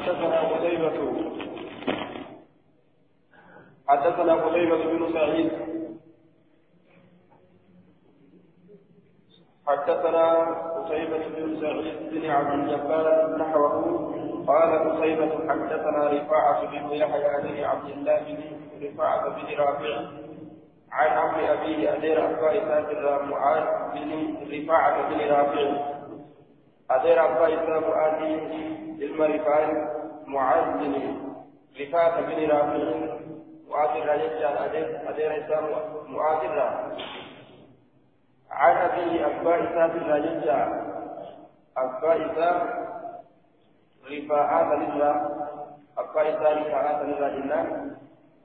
حدثنا قتيبة. حدثنا قتيبة بن سعيد. حدثنا قتيبة بن سعيد بن عبد الجبار نحوه. قال قتيبة حدثنا رفاعة بن يحيى بن عبد الله بن رفاعة بن رافع عن عم أبيه أدير أبا إسحاق معاذ بن رفاعة بن رافع. أدير أبا إسحاق معاذ المرفاع معاذ بن رفاعة بن رافع معاذ الرجال أدير إسحاق معاذ عن أبيه أبا إسحاق الرجال أبا إسحاق رفاعة لله أبا إسحاق رفاعة لله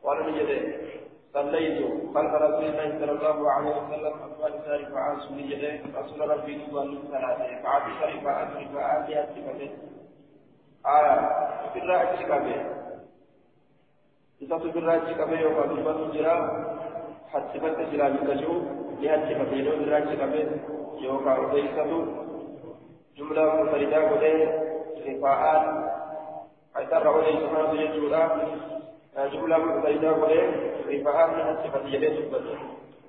ولم يجد صليت خلف رسول الله صلى الله عليه وسلم أقوال ساري فعال سني جده رسول ربي نبوان ثلاثة فعاد ساري فعال ساري آية برا أجسكبه إذا تبرا أجسكبه يوم أبيبان جرا حتى بك جرا بكجو لها سكبه يوم برا أجسكبه يوم أبيبان جملة مفردة قده رفاعات حيث رأولي سبحانه يجولا جملة مبتدئة وليه رفاعة من الصفة يدين سبته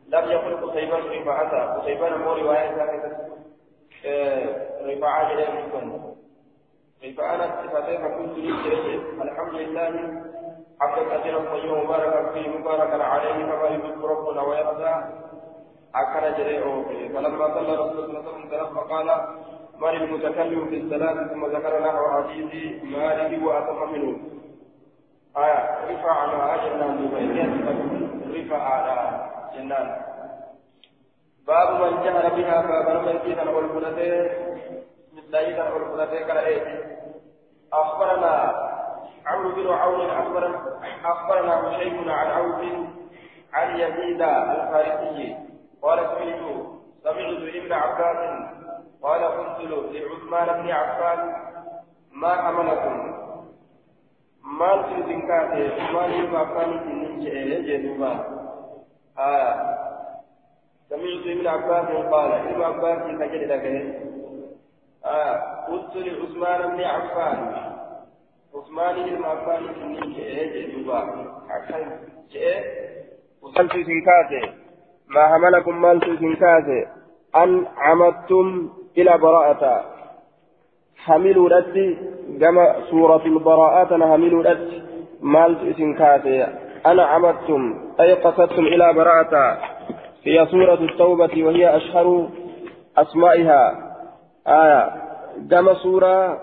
لم يقل قتيبة رفاعة قتيبة نمو رواية ثابتة رفاعة جدين سبته رفاعة الصفتين فكنت لي الحمد لله. حقا كثيرا طيبا مباركا فيه مباركا عليه كما يحب ربنا ويرضى أكل جريء فلما صلى رسول الله صلى الله عليه وسلم فقال من المتكلم في الصلاة ثم ذكر نحو حديث مالك وأتم منه. آية رفع على جنان بميزات رفع على جنان. باب من جهر بها باب من كينا والفلتين. مثلين والفلتين كالأيت أخبرنا عمرو بن عون أخبرنا أخبرنا هشيم عن عوف عن يزيد الفارسي. قال سمعت سمعت ابن عباس قال قلت لعثمان بن عفان ما حملكم maaltu isin kaate maaliif afaan isinin jedhe jedhuuba سمعت ابن عباس قال ابن عباس كجد لكن قلت لعثمان بن عفان. عثمان بن عفان سنين جئ جدوبا حسن جئ وصلت سنكاتي ما حملكم مالت سنكاتي أن عمدتم إلى براءة. حملوا رتي كما سورة البراءات أنا حملوا رتي مالت اسم كاتي أنا عمدتم أي قصدتم إلى براءة. هي سورة التوبة وهي أشهر أسمائها. آية كما سورة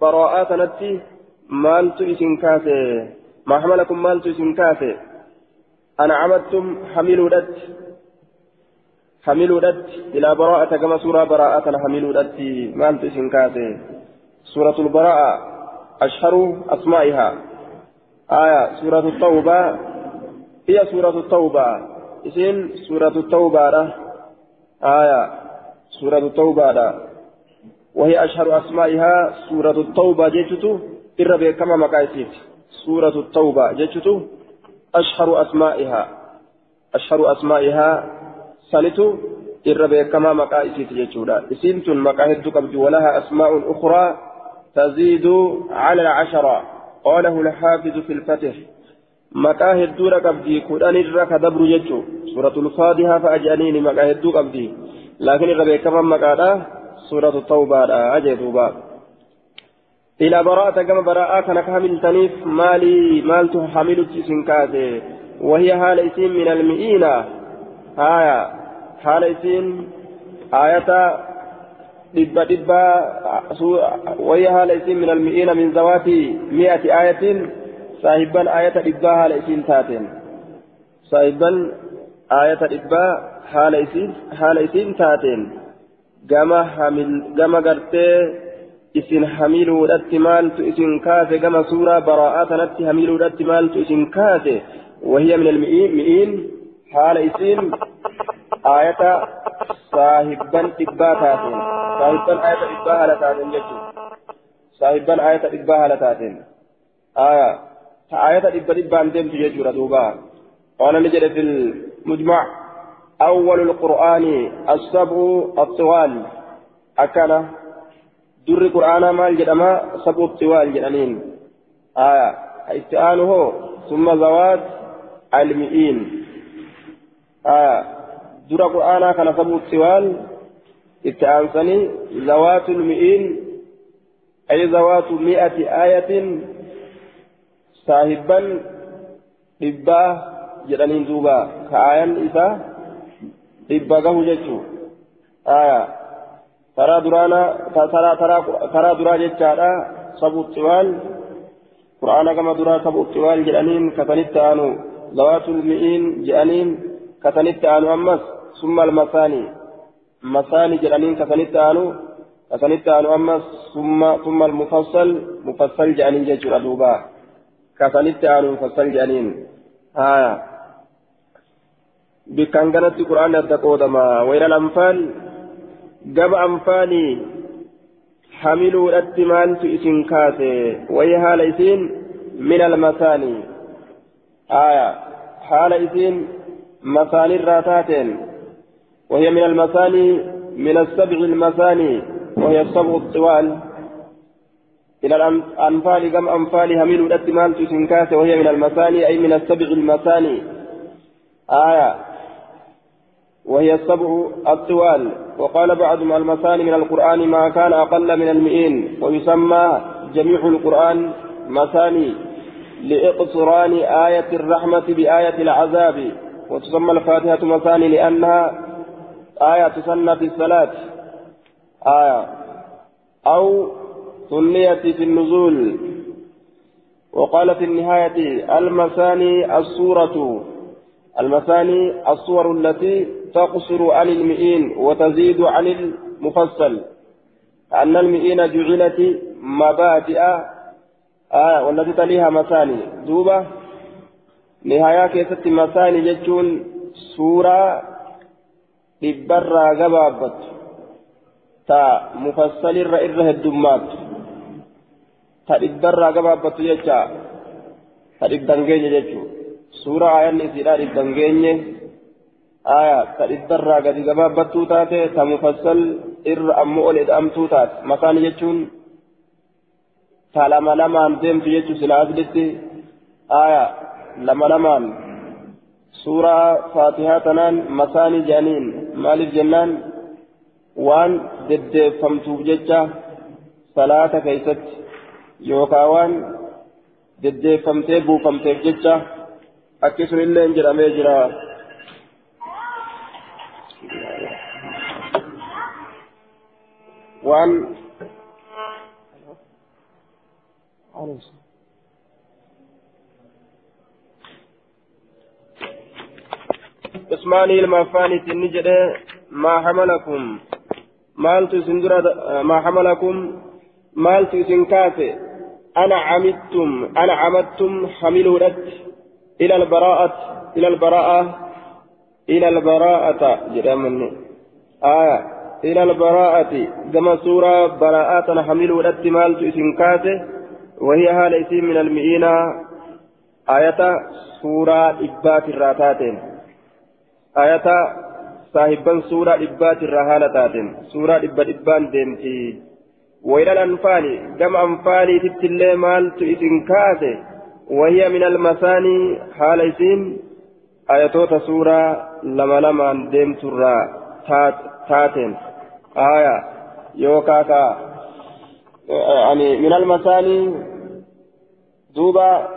براءات نتي مالت اسم كاتي ما حملكم مالت اسم كاتي أنا عمدتم حملوا رتي حملوا رد إلى براءة كما سورة براءة حملوا رد مالت اسم كاتي سورة البراءة أشهر أسمائها. آية سورة التوبة. هي سورة التوبة. اسم سورة التوبة آية سورة التوبة وهي أشهر أسمائها سورة التوبة جيتو إربي كما مقايسيت سورة التوبة جيتو أشهر أسمائها. أشهر أسمائها سنتو إربي كما مقايسيت جيتو اسم تن مقاهد قبل ولها أسماء أخرى تزيد على العشرة قاله الحافظ في الفتح. مكاه الدورة قبدي قرآن الرك دبر جتشو سورة الفاتحة فأجانين مكاه الدو قبدي لكن الربي كمان مكاه سورة التوبة أجدوبا إلى براءة كما براءة كان كامل تنيف مالي مالت حمل سنكاتي وهي حال اسم من المئين آية حال اسم آية دبا دبا وهي هالة من المئين من ذوات مئة آية. صاحبا آية دبا هالة تاتين. صاحبا آية دبا هالة تاتين gama hamil gama gartee isin hamiluudhatti maaltu isin kaase? Gama suuraa baraa'aa tanatti hamiluudhatti maaltu isin kaase? وهي من المئين حال إسين آية صاحبا إباتاتين صاحبا آية إباها لتاتين جدو صاحبا آية إباها لتاتين آية آية إبا إبان دمت جدو ردوبا قال نجد في المجمع أول القرآن السبع الطوال. أكل. در القرآن مال جدما سبع الطوال جدانين. آية استعانه ثم ذوات المئين. آية درى قرآنا كان سبو السوال استعانسني ذوات المئين. أي ذوات مئة آية. صاحبا. إباه jedhaniin duuba ka'aayan isaa dhibba gahu jechuun taraa duraana taraa duraa jechaadha sabuuxiwaan quraana gama duraa sabuuxiwaan jedhaniin kasanitti aanu zawaatul mi'iin jedhaniin kasanitti aanu ammas summa almasaanii masaanii jedhaniin kasanitti aanu kasanitti aanu ammas summa summa almufassal mufassal jedhaniin jechuudha duuba kasanitti aanu mufassal jedhaniin haya kanatti quraanni adda qoodama wayna anfaal gama anfaanii hamiluudhatti maaltu isin kaase wayi haala isiin min almasaanii haya haala isiin masaanirraa taateen وهي من المثاني من السبع المثاني وهي السبع الطوال إلى الأنفال كم أنفال هميل الأتمال تسنكاس وهي من المثاني أي من السبع المثاني آية وهي السبع الطوال. وقال بعضهم المثاني من القرآن ما كان أقل من المئين ويسمى جميع القرآن مثاني لإقصران آية الرحمة بآية العذاب. وتسمى الفاتحة مثاني لأنها آية تسنى في الصلاة. آية. أو سنية في النزول. وقال في النهاية المثاني السورة. المثاني الصور التي تقصر عن المئين وتزيد عن المفصل. أن المئين جعلت مبادئ آه والتي تليها مثاني. دوبة نهاية كيست مثاني جتون سورة dhibbarraa gabaabbattu ta mufassalirra irra heddummaattu ta dhibbarraa gabaabbattu jecha ta dhibban geenye jechuu suura aayanni isiidhaa dhibban geenye aya ta dhibbarraa gadi gabaabbattuu taate ta mufassal irra ammoo ol ed'amtuu taate makaani jechuun ta lama lamaan deemtu jechuu silaa aslitti aya lama lamaan suuraa faatihaa tanaan masaanii jedhaniin maaliif jennaan waan deddeeffamtuuf jecha salaata keeysatti yookaan waan deddeeffamtee buufamteef jecha akkisunillee jedhamee jira. waan اسماني المفاني تنجد ما حملكم مالت سندرة ما حملكم مالت سنكافي أنا عمدتم أنا عمدتم حملوا إلى البراءة إلى البراءة إلى البراءة جرامني آية إلى البراءة كما سورة براءة حملوا لت مالت سنكافي وهي هالة من المئين آية سورة إبات الراتاتين saahibban suuraa dhibbaati irraa haala taateen suuraa dhibba dhibbaan deemti wayilal anfaali gama anfaaliititti illee maaltu kaase wahiya min almasaanii haala isiin ayatoota suuraa lama lamaan deemturraa taateen aya yookaa ka ani min almasaanii duuba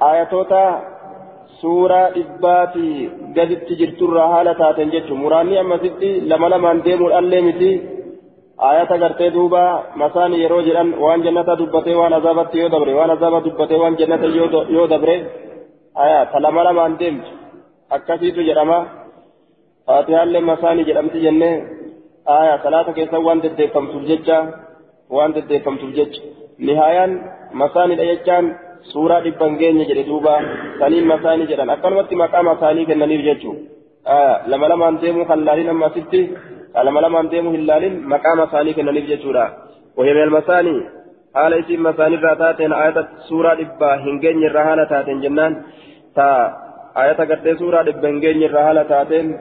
ayatoota suuraa dhibbaatii gaditti jirturraa haala taateen jechuun muraanni ammasitti lama lamaan deemuudhaallee miti ayata gartee duuba masaani yeroo jedhan waan jannata dubbatee waan azaabatti yoo dabre waan azaaba dubbatee waan jannata yoo dabre aya ta lama lamaan deemtu akkasiitu jedhama faatihaallee masaanii jedhamti jennee aya salaata keessa waan deddeeffamtuuf jecha waan deddeeffamtuuf jecha nihaayaan masaanidha jechaan suuraa dhibban geenye jedhe duuba saniin masaanii jedhan akkanumatti maqaa masaanii kennaniif jechuun lama lamaan deemuu kan laalin amma asitti maqaa masaanii kennaniif jechuudha wahimee almasaanii haala isiin masaanii irraa taateen ayata suuraa dhibbaa hin geenye irraa haala taateen jennaan ta ayata gartee suuraa dhibba hin geenye irraa haala taateen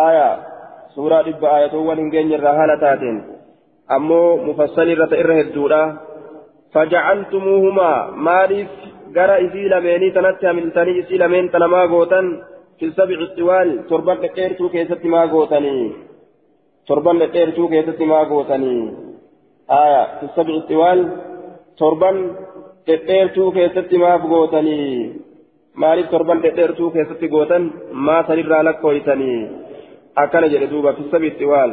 aya suuraa dhibba ayatoowwan hin geenye irraa haala taateen ammoo mufassali irra irra hedduudha فجعلتموهما مالف إسي لميني تنتهى من تني إسي لمين تنما قوتا في السبع الطوال تربان لقيرتو كيست ما قوتني تربان لقيرتو كيست ما قوتني آية في السبع الطوال تربان لقيرتو كيست ما قوتني maaliif torban dhedheertuu keessatti gootan maa sanirraa lakkooytanii akkana jedhe duuba fi sabiitti waal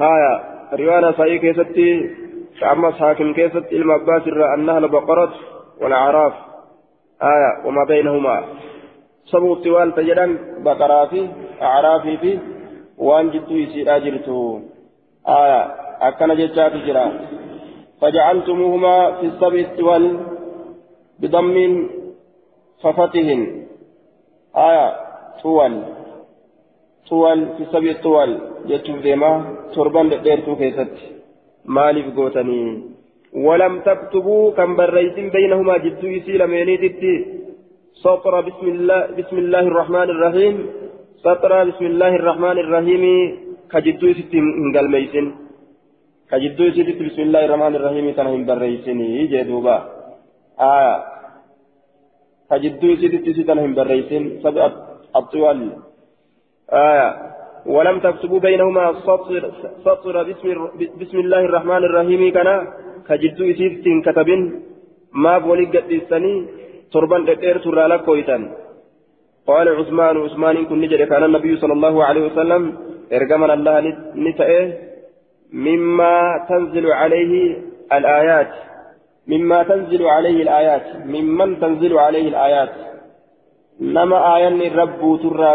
haya riwaana sa'ii keessatti ammas haakim keessatti ilma abbaas irraa annahla baqarat والأعراف آية وما بينهما سبو الطوال تجدن بقرا في أعراف في وان جدو يسير أجرتو آية أكن جتات جرا فجعلتموهما في السبع الطوال بضم ففتهن آية طوال طوال في سبع الطوال جتو ذيما تربان ديرتو كيست مالف قوتني ولم تكتبوا كم بريسين بينهما جدو يسيل مينيتي سطر بسم الله بسم الله الرحمن الرحيم سطر بسم الله الرحمن الرحيم كجدو يسيتي انقل ميسين كجدو يسيتي بسم الله الرحمن الرحيم تنهم بريسين يجي دوبا آه كجدو يسيتي تنهم بريسين سبع الطوال آه ولم تكتبوا بينهما سطر, سطر بسم, بسم الله الرحمن الرحيم كان كجدو إسيفتين كتبين ما بولي قدستني تربان دقير ترى لكويتا قال عثمان عثمان كن نجد كان النبي صلى الله عليه وسلم إرجمنا الله نتأه مما تنزل عليه الآيات. مما تنزل عليه الآيات. ممن تنزل عليه الآيات. نما آيان الرب ترى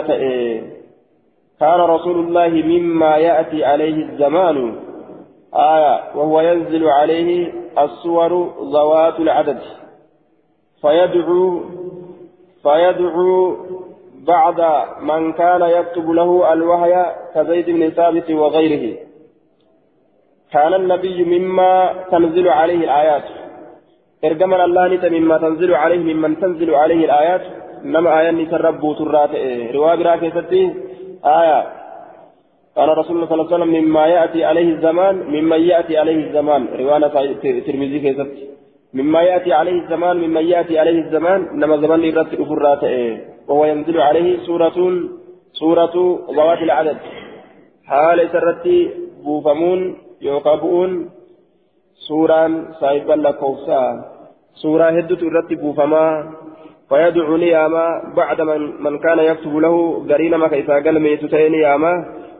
كان رسول الله مما يأتي عليه الزمان. آية وهو ينزل عليه الصور ذوات العدد. فيدعو فيدعو بعد من كان يكتب له الوحي كزيد بن ثابت وغيره. كان النبي مما تنزل عليه الآيات. إرجمنا الله نت مما تنزل عليه ممن تنزل عليه الآيات. نما آية نتربو ترات رواية راكزتي آية. قال رسول الله صلى الله عليه وسلم مما يأتي عليه الزمان ممن يأتي عليه الزمان. رواية ترمذي كيست مما يأتي عليه الزمان ممن يأتي عليه الزمان. نما زمان يرتب فرات وهو ينزل عليه سورة سورة ذوات العدد. حال سرتي بوفمون يوقبون سورة سايبا لكوسا سورة هدت الرتب بوفما فيدعو نياما بعد من, من كان يكتب له قرين ما كيسا قلمي تتيني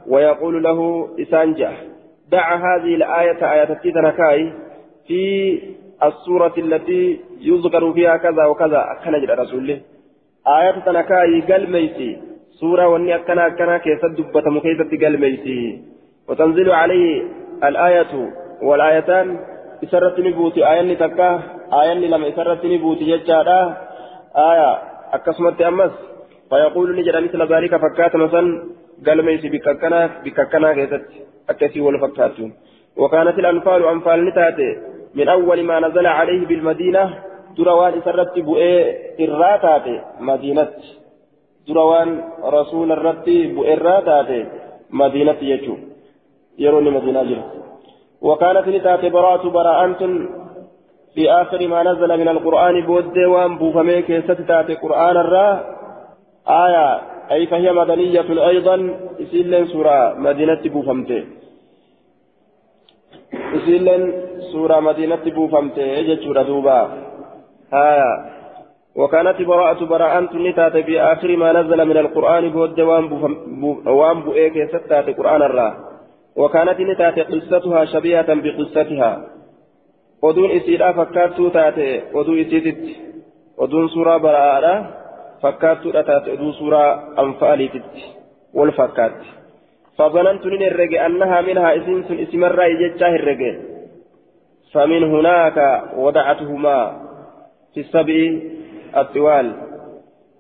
ويقول له إسانجة دع هذه الآية آية تنكاي في السورة التي يذكر فيها كذا وكذا. آية تنكاي قل ميسي سورة واني أكنا أكنا كيسا دبة مكيسة قل ميسي وتنزل عليه الآية والآيتان إسرة نبوتي آية تكا آية لما إسرة نبوتي ججارا آية أكسمت أمس فيقول نجد مثل ذلك فكات مثلا قال ميسي بككنا بككنا كيست أكسي والفكات وكانت الأنفال أنفال نتاتي من أول ما نزل عليه بالمدينة دروان سرت بؤي الراتات مدينة دروان رسول الرت بؤي الراتات مدينة يجو يروني مدينة جل وكانت نتاتي براءة براءة في آخر ما نزل من القرآن بود وان بوفمي كيست تاتي قرآن الرا آية أي فهي مدنية أيضا إسيلن سورة مدينة بوفمتي إسيلن سورة مدينة بوفمتي يجتشور دوبا آية. وكانت براءة براءة نتات في آخر ما نزل من القرآن بود وان بؤيك ستات قرآن الرا. وكانت نتات قصتها شبيهة بقصتها. isiidhaa fakkaattuu taate oduu isiititti oduun suuraa baraa'aadha fakkaattuudha taate oduu suuraa anfaaliititti wal fakkaatti فظننت من الرجع أنها منها إسنس إسم الرأي جتاه الرجع فمن هناك وضعتهما. في السبع الطوال.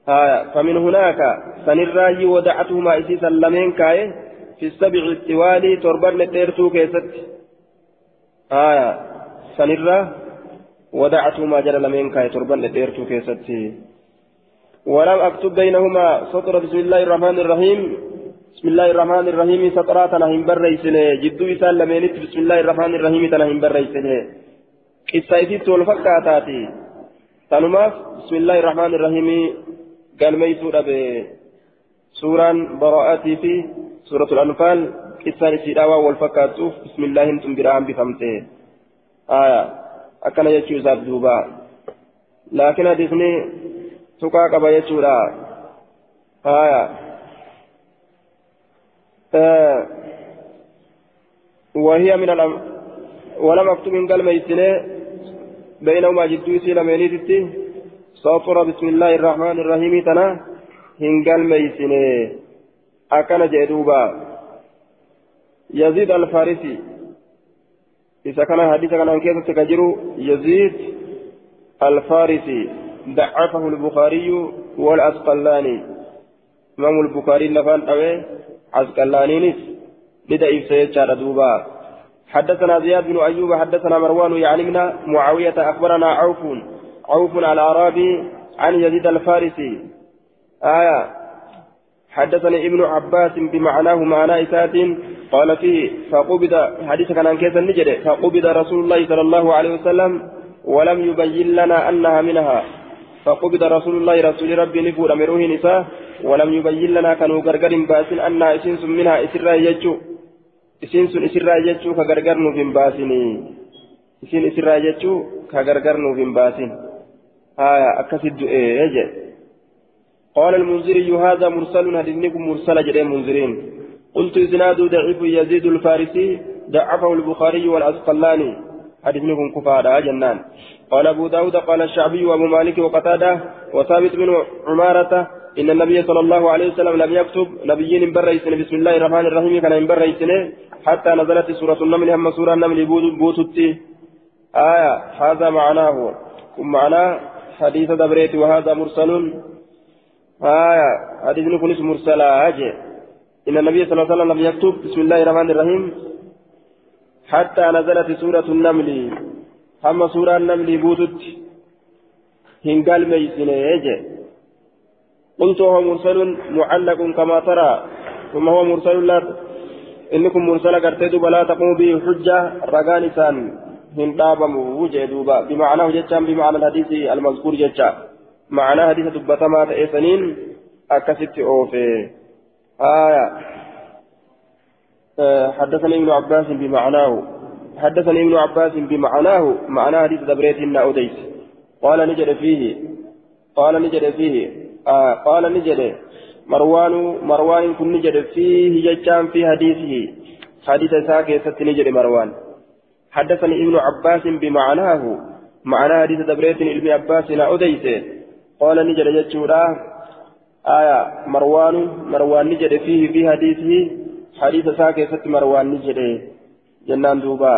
آه فمن هناك سنراي وضعتهما إسيسا لمن كاي في السبع الطوال تربان تيرتو كيست. آية سنرة ودعتهما جل لمن كاي تربان ديرتو كيستي ولم أكتب بينهما سطر بسم الله الرحمن الرحيم. بسم الله الرحمن الرحيم سطرات نهم بريسنه جدو إسان لمنت بسم الله الرحمن الرحيم تنهم بريسنه wal fakkaataati tanumaaf bismillaahi irrahmaan irrahiimii galmeeysuu dhabe suuraan bara'aatii fi suuratul anfaal qissaan isiidhaa waan wal fakkaattuuf bismillaahin tun biraa hambifamte akkana jechuu isaaf duuba laakiin hadiisni tuqaa qaba jechuudha haya وهي من الأم ولم أكتب من قلب بينهما جدو سيلا مينيتي سطر بسم الله الرحمن الرحيم تنا. هنقل ميسنه أكن جدوبا. يزيد الفارسي. إذا كان حديث كان كيف تكجرو. يزيد الفارسي. ضعفه البخاري والأسقلاني. إمام البخاري لفان أوي. عسقلاني لدعيف سيد دوبا. حدثنا زياد بن أيوب حدثنا مروان من معاوية أخبرنا عوف عوف الأعرابي عن يزيد الفارسي. آية. حدثني ابن عباس بمعناه معنى إسات قال فيه فقبض حديث كان كيف النجد فقبض رسول الله صلى الله عليه وسلم ولم يبين لنا أنها منها. فقبض رسول الله رسول ربي نفور أمره نساء ولم يبين لنا كانوا غرغر باسن أنها إسنس منها إسرا يجو. Isiin sun isirraa jechuu ka gargar nuuf hin baasinii. Isiin isirraa jechuu ka gargar nuuf hin baasin. Haya akkasit du'ee jedhe قال المنذري هذا مرسل هدنكم مرسل جدي منذرين قلت إسناد ضعيف يزيد الفارسي ضعفه البخاري والأسقلاني حدثنكم كفارة جنان قال أبو داود قال الشعبي وأبو مالك وقتادة وثابت بن عمارة إن النبي صلى الله عليه وسلم لم يكتب نبيين بريسن بسم الله الرحمن الرحيم كان بريسن حتى نزلت سورة النمل هم سورة النمل بوتتي. آية هذا معناه معناه حديث دبريت وهذا مرسل. آية حديث نكون مرسل أجي. إن النبي صلى الله عليه وسلم لم يكتب. بسم الله الرحمن الرحيم. حتى نزلت سورة النمل. هم سورة النمل بوتت هنقال ميسن أجي. قلت هو مرسل معلق كما ترى. ثم هو مرسل لا إنكم مرسل قرتيت بلا تقوم به حجة رقان سان هندابم وجه دوبا. بمعنى جتشان بمعنى الحديث المذكور جتشا معنى حديث دبتما تأسنين أكست أوفي. آية. أه حدثني ابن عباس بمعناه. حدثني ابن عباس بمعناه. معنى حديث دبريت أوديس. قال نجد فيه. قال نجد فيه. آه قال نجد مروان مروان كن نجد فيه جتان في حديثه حديث ساكي ست نجد مروان حدثني ابن عباس بمعناه معنى حديث دبريت ابن عباس أوديس قال نجد جتشورا آية مروان مروان نجد فيه في حديثه حديث ساكي ست مروان نجد جنان دوبا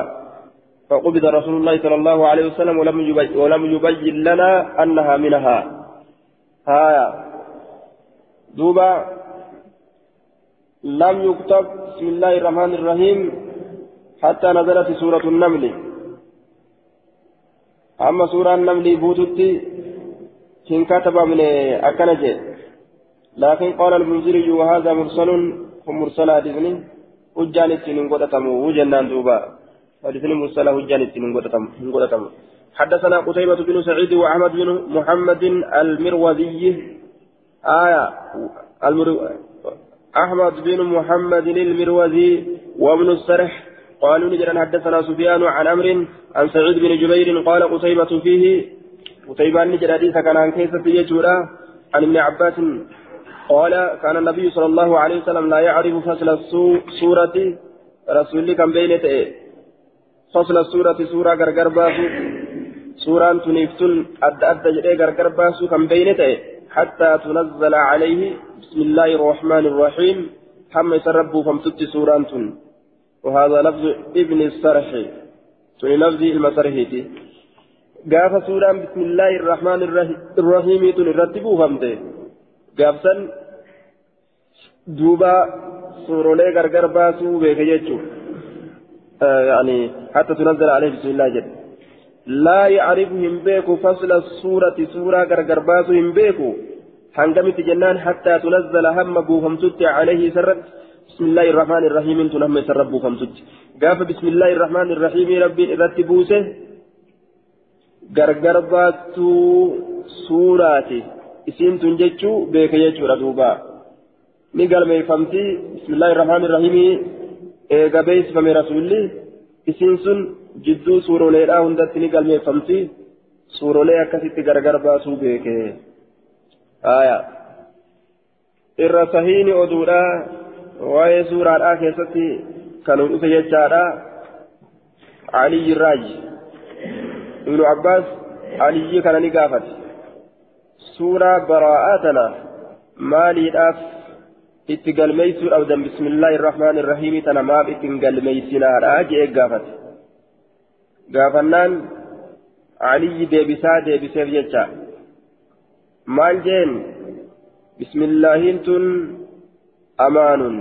فقبض رسول الله صلى الله عليه وسلم ولم يبين, ولم يبين لنا أنها منها آية دوبا لم يكتب بسم الله الرحمن الرحيم حتى نزلت سورة النمل أما سورة النمل بوتتي كن كتب من أكنجه لكن قال المنذري وهذا مرسل هم مرسل حديثني ittiin hin godhatamu jennaan duuba. حديثني مرسل هجان التين قدتم حدثنا قتيبة بن سعيد وأحمد بن محمد المروزي آية المرو... أحمد بن محمد المروزي وابن السرح قالوا نجرا حدثنا سفيان عن أمر عن سعيد بن جبير قال قتيبة فيه قتيبة نجرا حديث كان عن كيسة يجورا عن ابن عباس قال كان النبي صلى الله عليه وسلم لا يعرف فصل السورة رسول كم بين فصل السورة سورة غرغر باسو سورة تنفتن أد أد جري غرغر باسو كم بين حتى تنزل عليه بسم الله الرحمن الرحيم. حم يسربوا فمتت سورة وهذا لفظ ابن السرح. تني لفظ المسرحيتي. قاف سورة بسم الله الرحمن الرحيم تنرتبوا فمته gaafsan duuba suurolee gargar baasuu beeke jechuun يعني حتى تنزل عليه بسم الله جل لا يعرف هم بيكو فصل السورة سورة غرغر باسو هم بيكو هنگمت جنان حتى تنزل هم بوهم تت عليه سرت بسم الله الرحمن الرحيم تنهم سرب بوهم تت قاف بسم الله الرحمن الرحيم ربي رتبوسه gargar baattuu suuraati isiin tun jechuu beeke jechuudha duuba ni galmeeffamti bismillaahi irrahmaani irrahiimii eega beeksifame rasuulli isiin sun jidduu suuroleedhaa hundatti ni galmeeffamti suurolee akkasitti gargar baasuu beeke aya irra sahiini oduudha waa'ee suuraadhaa keessatti kanuu dhufe jechaadha aliyyi raaji ibnu abbaas aliyyi kana ni gaafate suuraa baraa'aa tana maaliidhaaf itti galmeeysuu dhabdan bismillaahi irrahmaani irrahiimi tana maaf ittiin galmeeysinaadha jee gaafate gaafannaan aliyyi deebisaa deebiseef jecha maal jeen bismillaahiin tun amaanun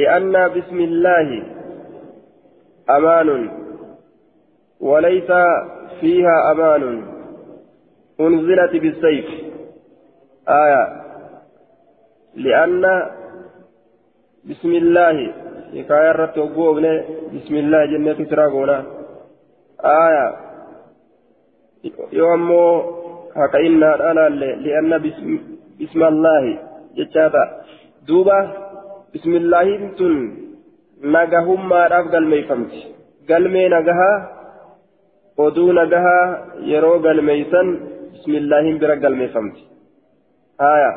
li'anna bismillaahi amaanun وليس فيها أمان أنزلت بالسيف آية لأن بسم الله حكاية رتوبو بسم الله جنة تراغونا آية يومو haka innaa dhalaalle li'anna bisma allaahi jechaata duuba bismillaahiin tun nagahummaadhaaf galmeeyfamti galmee nagahaa oduu nagahaa yeroo galmeeysan bismillaahiin bira galmeeffamti haya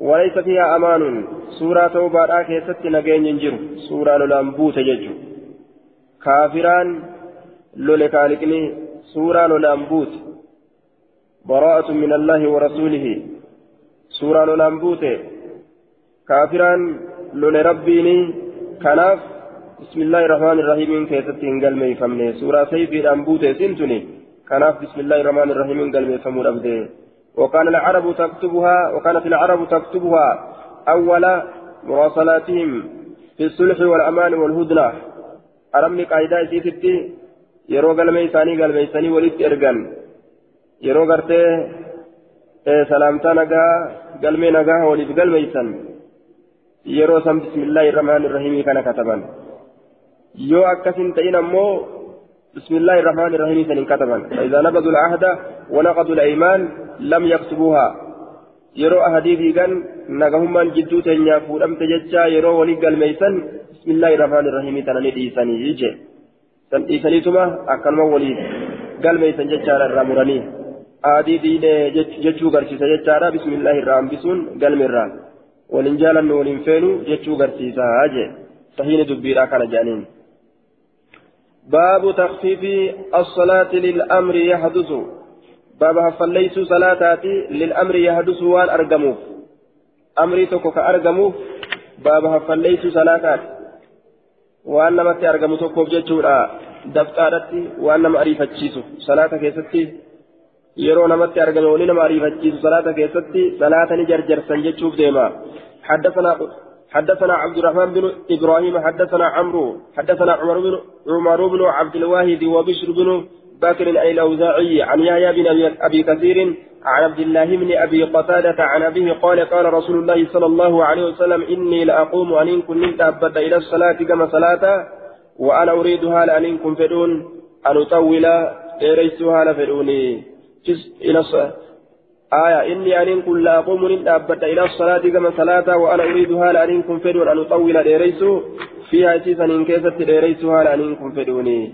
walaysa fiihaa amaanun suuraa tawbaadhaa keessatti nageenyi hin jiru suuraa lolaan buute jechu kaafiraan lole kaaliqni suuraa lolaan buute براءة من الله ورسوله. سورة لولامبوت كافرا لول ربيني. كناف. بسم الله الرحمن الرحيم. كيستين قلمي فمني سورة سيفي الأنبوت سنتني. كناف. بسم الله الرحمن الرحيم. قلمي فمون أبدي وكان العرب تكتبها وكانت العرب تكتبها أول مراسلاتهم في الصلح والأمان والهدنة أرمي قاعدة سيفتي يرو قلمي ثاني قلمي ثاني ولدت إرقان yeroo gartee salaamtaa nagaa galmee nagaa waliif galmeeysan yeroo san bismillaahi irrahmaani irrahiimii kana kataban yoo akkasin ta'in ammoo bismillaahi irrahmaani irrahiimii san hin kataban فإذا نبذوا العهد ونقضوا الأيمان لم يكتبوها yeroo ahadii fiigan nagahummaan jidduu teenyaa fuudhamte jecha yeroo walii galmeeysan bismillaahi irrahmaani irrahiimii tana ni dhiisanii je san dhiisaniituma akkanuma waliif galmeeysan jechaadha irraa muranii aadii diinee jechuu garsiisa jechaadha bismillaahi irraa hambisuun galmirraa waliin jaalannu waliin feenu jechuu garsiisa jee sahiini dubbiidhaa kana jedhaniin باب تخفيف الصلاة للأمر يحدث باب هفليس صلاتاتي للأمر يحدث وان أرقموف أمري تكو كأرقموف باب هفليس صلاتات وان نمت أرقمو تكو بججورا دفتارتي وان نم أريفتشيسو. صلاة كيستي. yeroo namatti argame wani nama ariifachiisu salaata keessatti salaata ni jarjarsan jechuuf deema حدثنا حدثنا عبد الرحمن بن إبراهيم حدثنا عمرو حدثنا عمر بن عمر بن عبد الواحد وبشر بن بكر اي الأوزاعي عن يحيى بن ابي كثير عن عبد الله بن أبي قتادة عن أبيه قال قال رسول الله صلى الله عليه وسلم إني لأقوم أن كنت أبدا إلى الصلاة كما صلاه وأنا اريدها لأن كن فدون أن أطول ديريسها لفدوني إلى الصلاة آية إني أن كن لا أقوم أبدا إلى الصلاة كما صلاة وأنا أريدها لأن كن فدون أن أطول ديريس فيها سيسا إن كيست ديريسها لأن كن فدوني.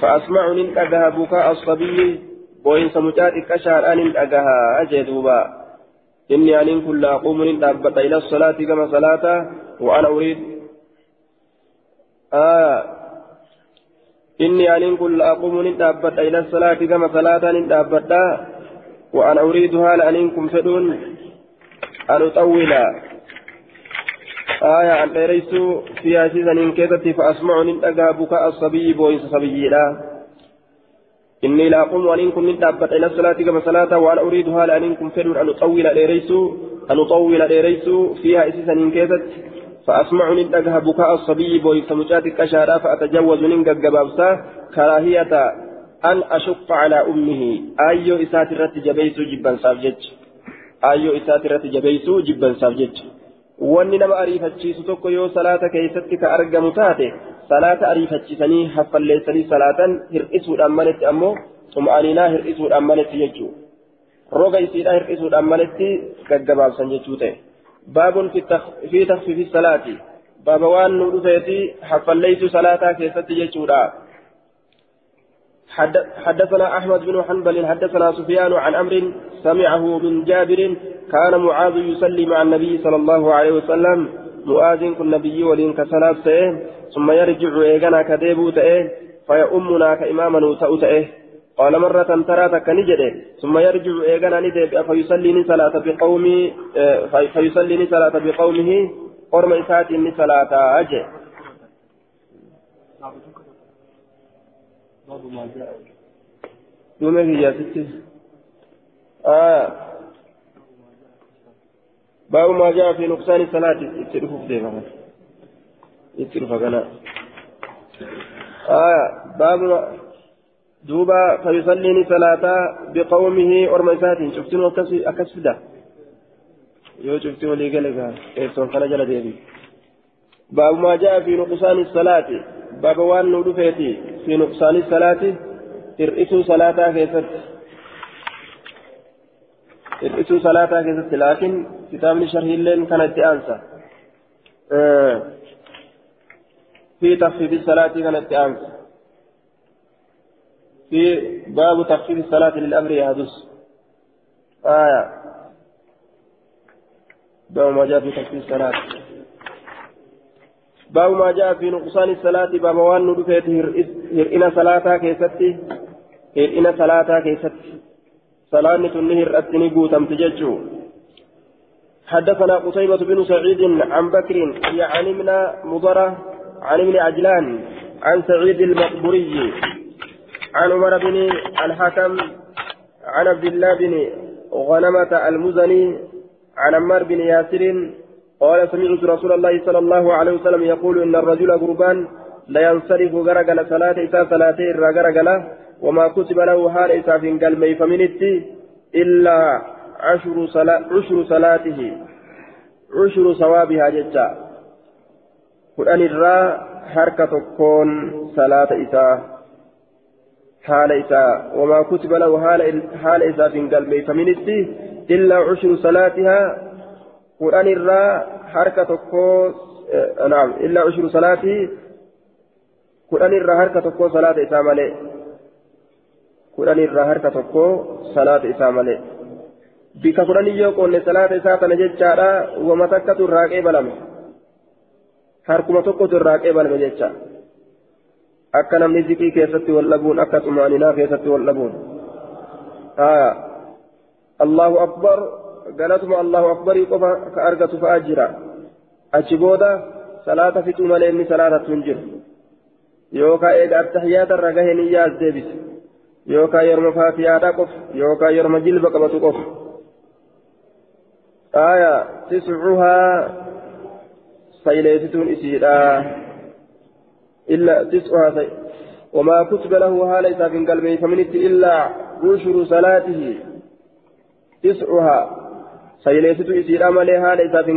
فأسمع من أجها بكاء الصبي. وإن سمجات كشار أن أجها أجدوبا إني أن كن لا أقوم أبدا إلى الصلاة كما صلاة وأنا أريد. آه إني أن كل أقوم ندابت إلى الصلاة كما صلاة ندابت وأنا أريدها لأنكم فدون أن أطول. آية أن ليسوا فيها سيزن كذبت فأسمع ندقى بكاء الصبي بويس صبي لا. إني لا أقوم وأنكم ندابت إلى الصلاة كما صلاة وأنا أريدها لأنكم فدون أن أطول ليريسوا أن أطول ليريسوا فيها سيزن كذبت فأسمع ندقها بكاء الصبي بويس مجاتك أشارا فأتجوز من قبابسا كراهية an ashukka calaa ummihi aayyoo isaati irratti jabeeysuu jibbansaaf jecha aayyoo isaati irratti jabeeysuu jibbansaaf jecha wanni nama ariifachiisu tokko yoo salaata keessatti ka argamu taate salaata ariifachiisanii haffalleessanii salaatan hir'isuudhaan maletti ammoo xum'aaniinaa hir'isuudhaan maletti jechuu roga isiidhaa hir'isuudhaan maletti gaggabaabsan jechuu ta'e baabun fi takfiifi salaati baaba waan nu dhufeeti haffalleessuu salaataa keessatti jechuudha حدثنا أحمد بن حنبل حدثنا سفيان عن أمر سمعه من جابر كان معاذ يصلي مع النبي صلى الله عليه وسلم. معاذ كن نبي ولين كسلاب تأه ثم يرجع إيغانا كديبو تأه فيؤمنا كإماما تأو تأه قال مرة ترى تكنجده ثم يرجع إيغانا ندب فيصلي صلاة بقومه فيصلي صلاة بقومه. قرم إساتي صلاة أجه. باب ما جاء. دومي في آه. باب ما جاء في نقصان الصلاة. يترفوا في ديما يترفوا كنا. آه. باب دوبا فيصلي صلاة بقومه شفتنوا أكسفدا yoo cufti walii gale gaa eessoon kana jala deebi baabu maa jaa fi nuqsaani salaati baaba waan nu dhufeeti fi nuqsaani salaati hir'isuu salaataa keessatti hir'isuu salaataa keessatti laakiin kitaabni sharhiilleen kana itti aansa في تخفيف الصلاة كانت أمس في باب تخفيف الصلاة للأمر يحدث آية باب ما جاء في تخفيف الصلاة باب ما جاء في نقصان الصلاة باب وان ندفت هرئنا صلاة كيستي هرئنا صلاة كيستي صلاة تنهر أتني قوتم تججو حدثنا قتيبة بن سعيد عن بكر يعني من مضرة عن ابن عجلان عن سعيد المقبوري عن عمر بن الحكم عن عبد الله بن غنمة المزني عن عمار بن ياسر قال سمعت رسول الله صلى الله عليه وسلم يقول إن الرجل قربان لا ينصرف غرقل صلاة إساء إرى غرقل وما كتب له حال إساء في قلبي فمنت إلا عشر صلاة عشر صلاته. عشر ثوابها جتا. قرآن الرا حركة كون صلاة إساء حال إساء وما كتب له حال إساء في قلبي فمنت إلا عشر صلاتها قرآن الرا حركة كو نعم إلا عشر صلاته قرآن الرا حركة كو صلاة إساء ملئ قرآن الرا حركة كو صلاة bika kudhanii yoo qoonne salaata isaa kana jechaadha wama takkatu irraa qeebalame harkuma tokkotu irraa qeebalame jecha akka namni zikii keessatti wal dhabuun akka xumaaninaa keessatti wal dhabuun haya allahu akbar galatuma allahu akbarii qofa ka argatu fa'aa jira achi booda salaata fixuu malee inni salaatattu hin jiru yookaan eega attahiyaata irra gahee niyyaas deebise yookaan yeroo faatiyaadhaa qofa yookaan yeroo jilba qabatu qofa. آية تسعها سيليتون إسيرا إلا تسعها سي وما كتب له هاليس في قلبه فمنت إلا عشر صلاته تسعها سيليتون إسيرا مالي هاليس في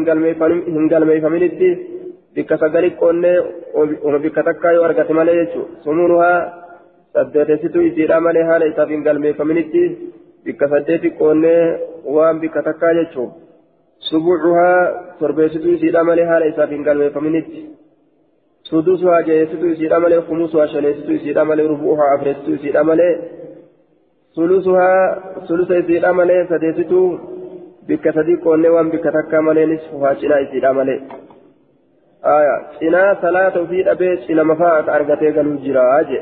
قلبه فمنت بك سقريك قلنا وبك تكا يورغت مالي يجو سمونها سدتسيتو إسيرا مالي هاليس في قلبه فمنت بك سدتك قلنا وان بك تكا يجو سبوعها تربيتو يسير عملي حال إساف إن قال ويفمنت سدوسها جيستو يسير عملي خموسها شنيستو يسير عملي ربوعها أفرستو يسير عملي ثلثها ثلث يسير عملي سديستو بك صديق ونوان بك تكا ملي نصفها شنا يسير عملي آية شنا صلاة في أبيت شنا مفاة أرغتي قالوا جراج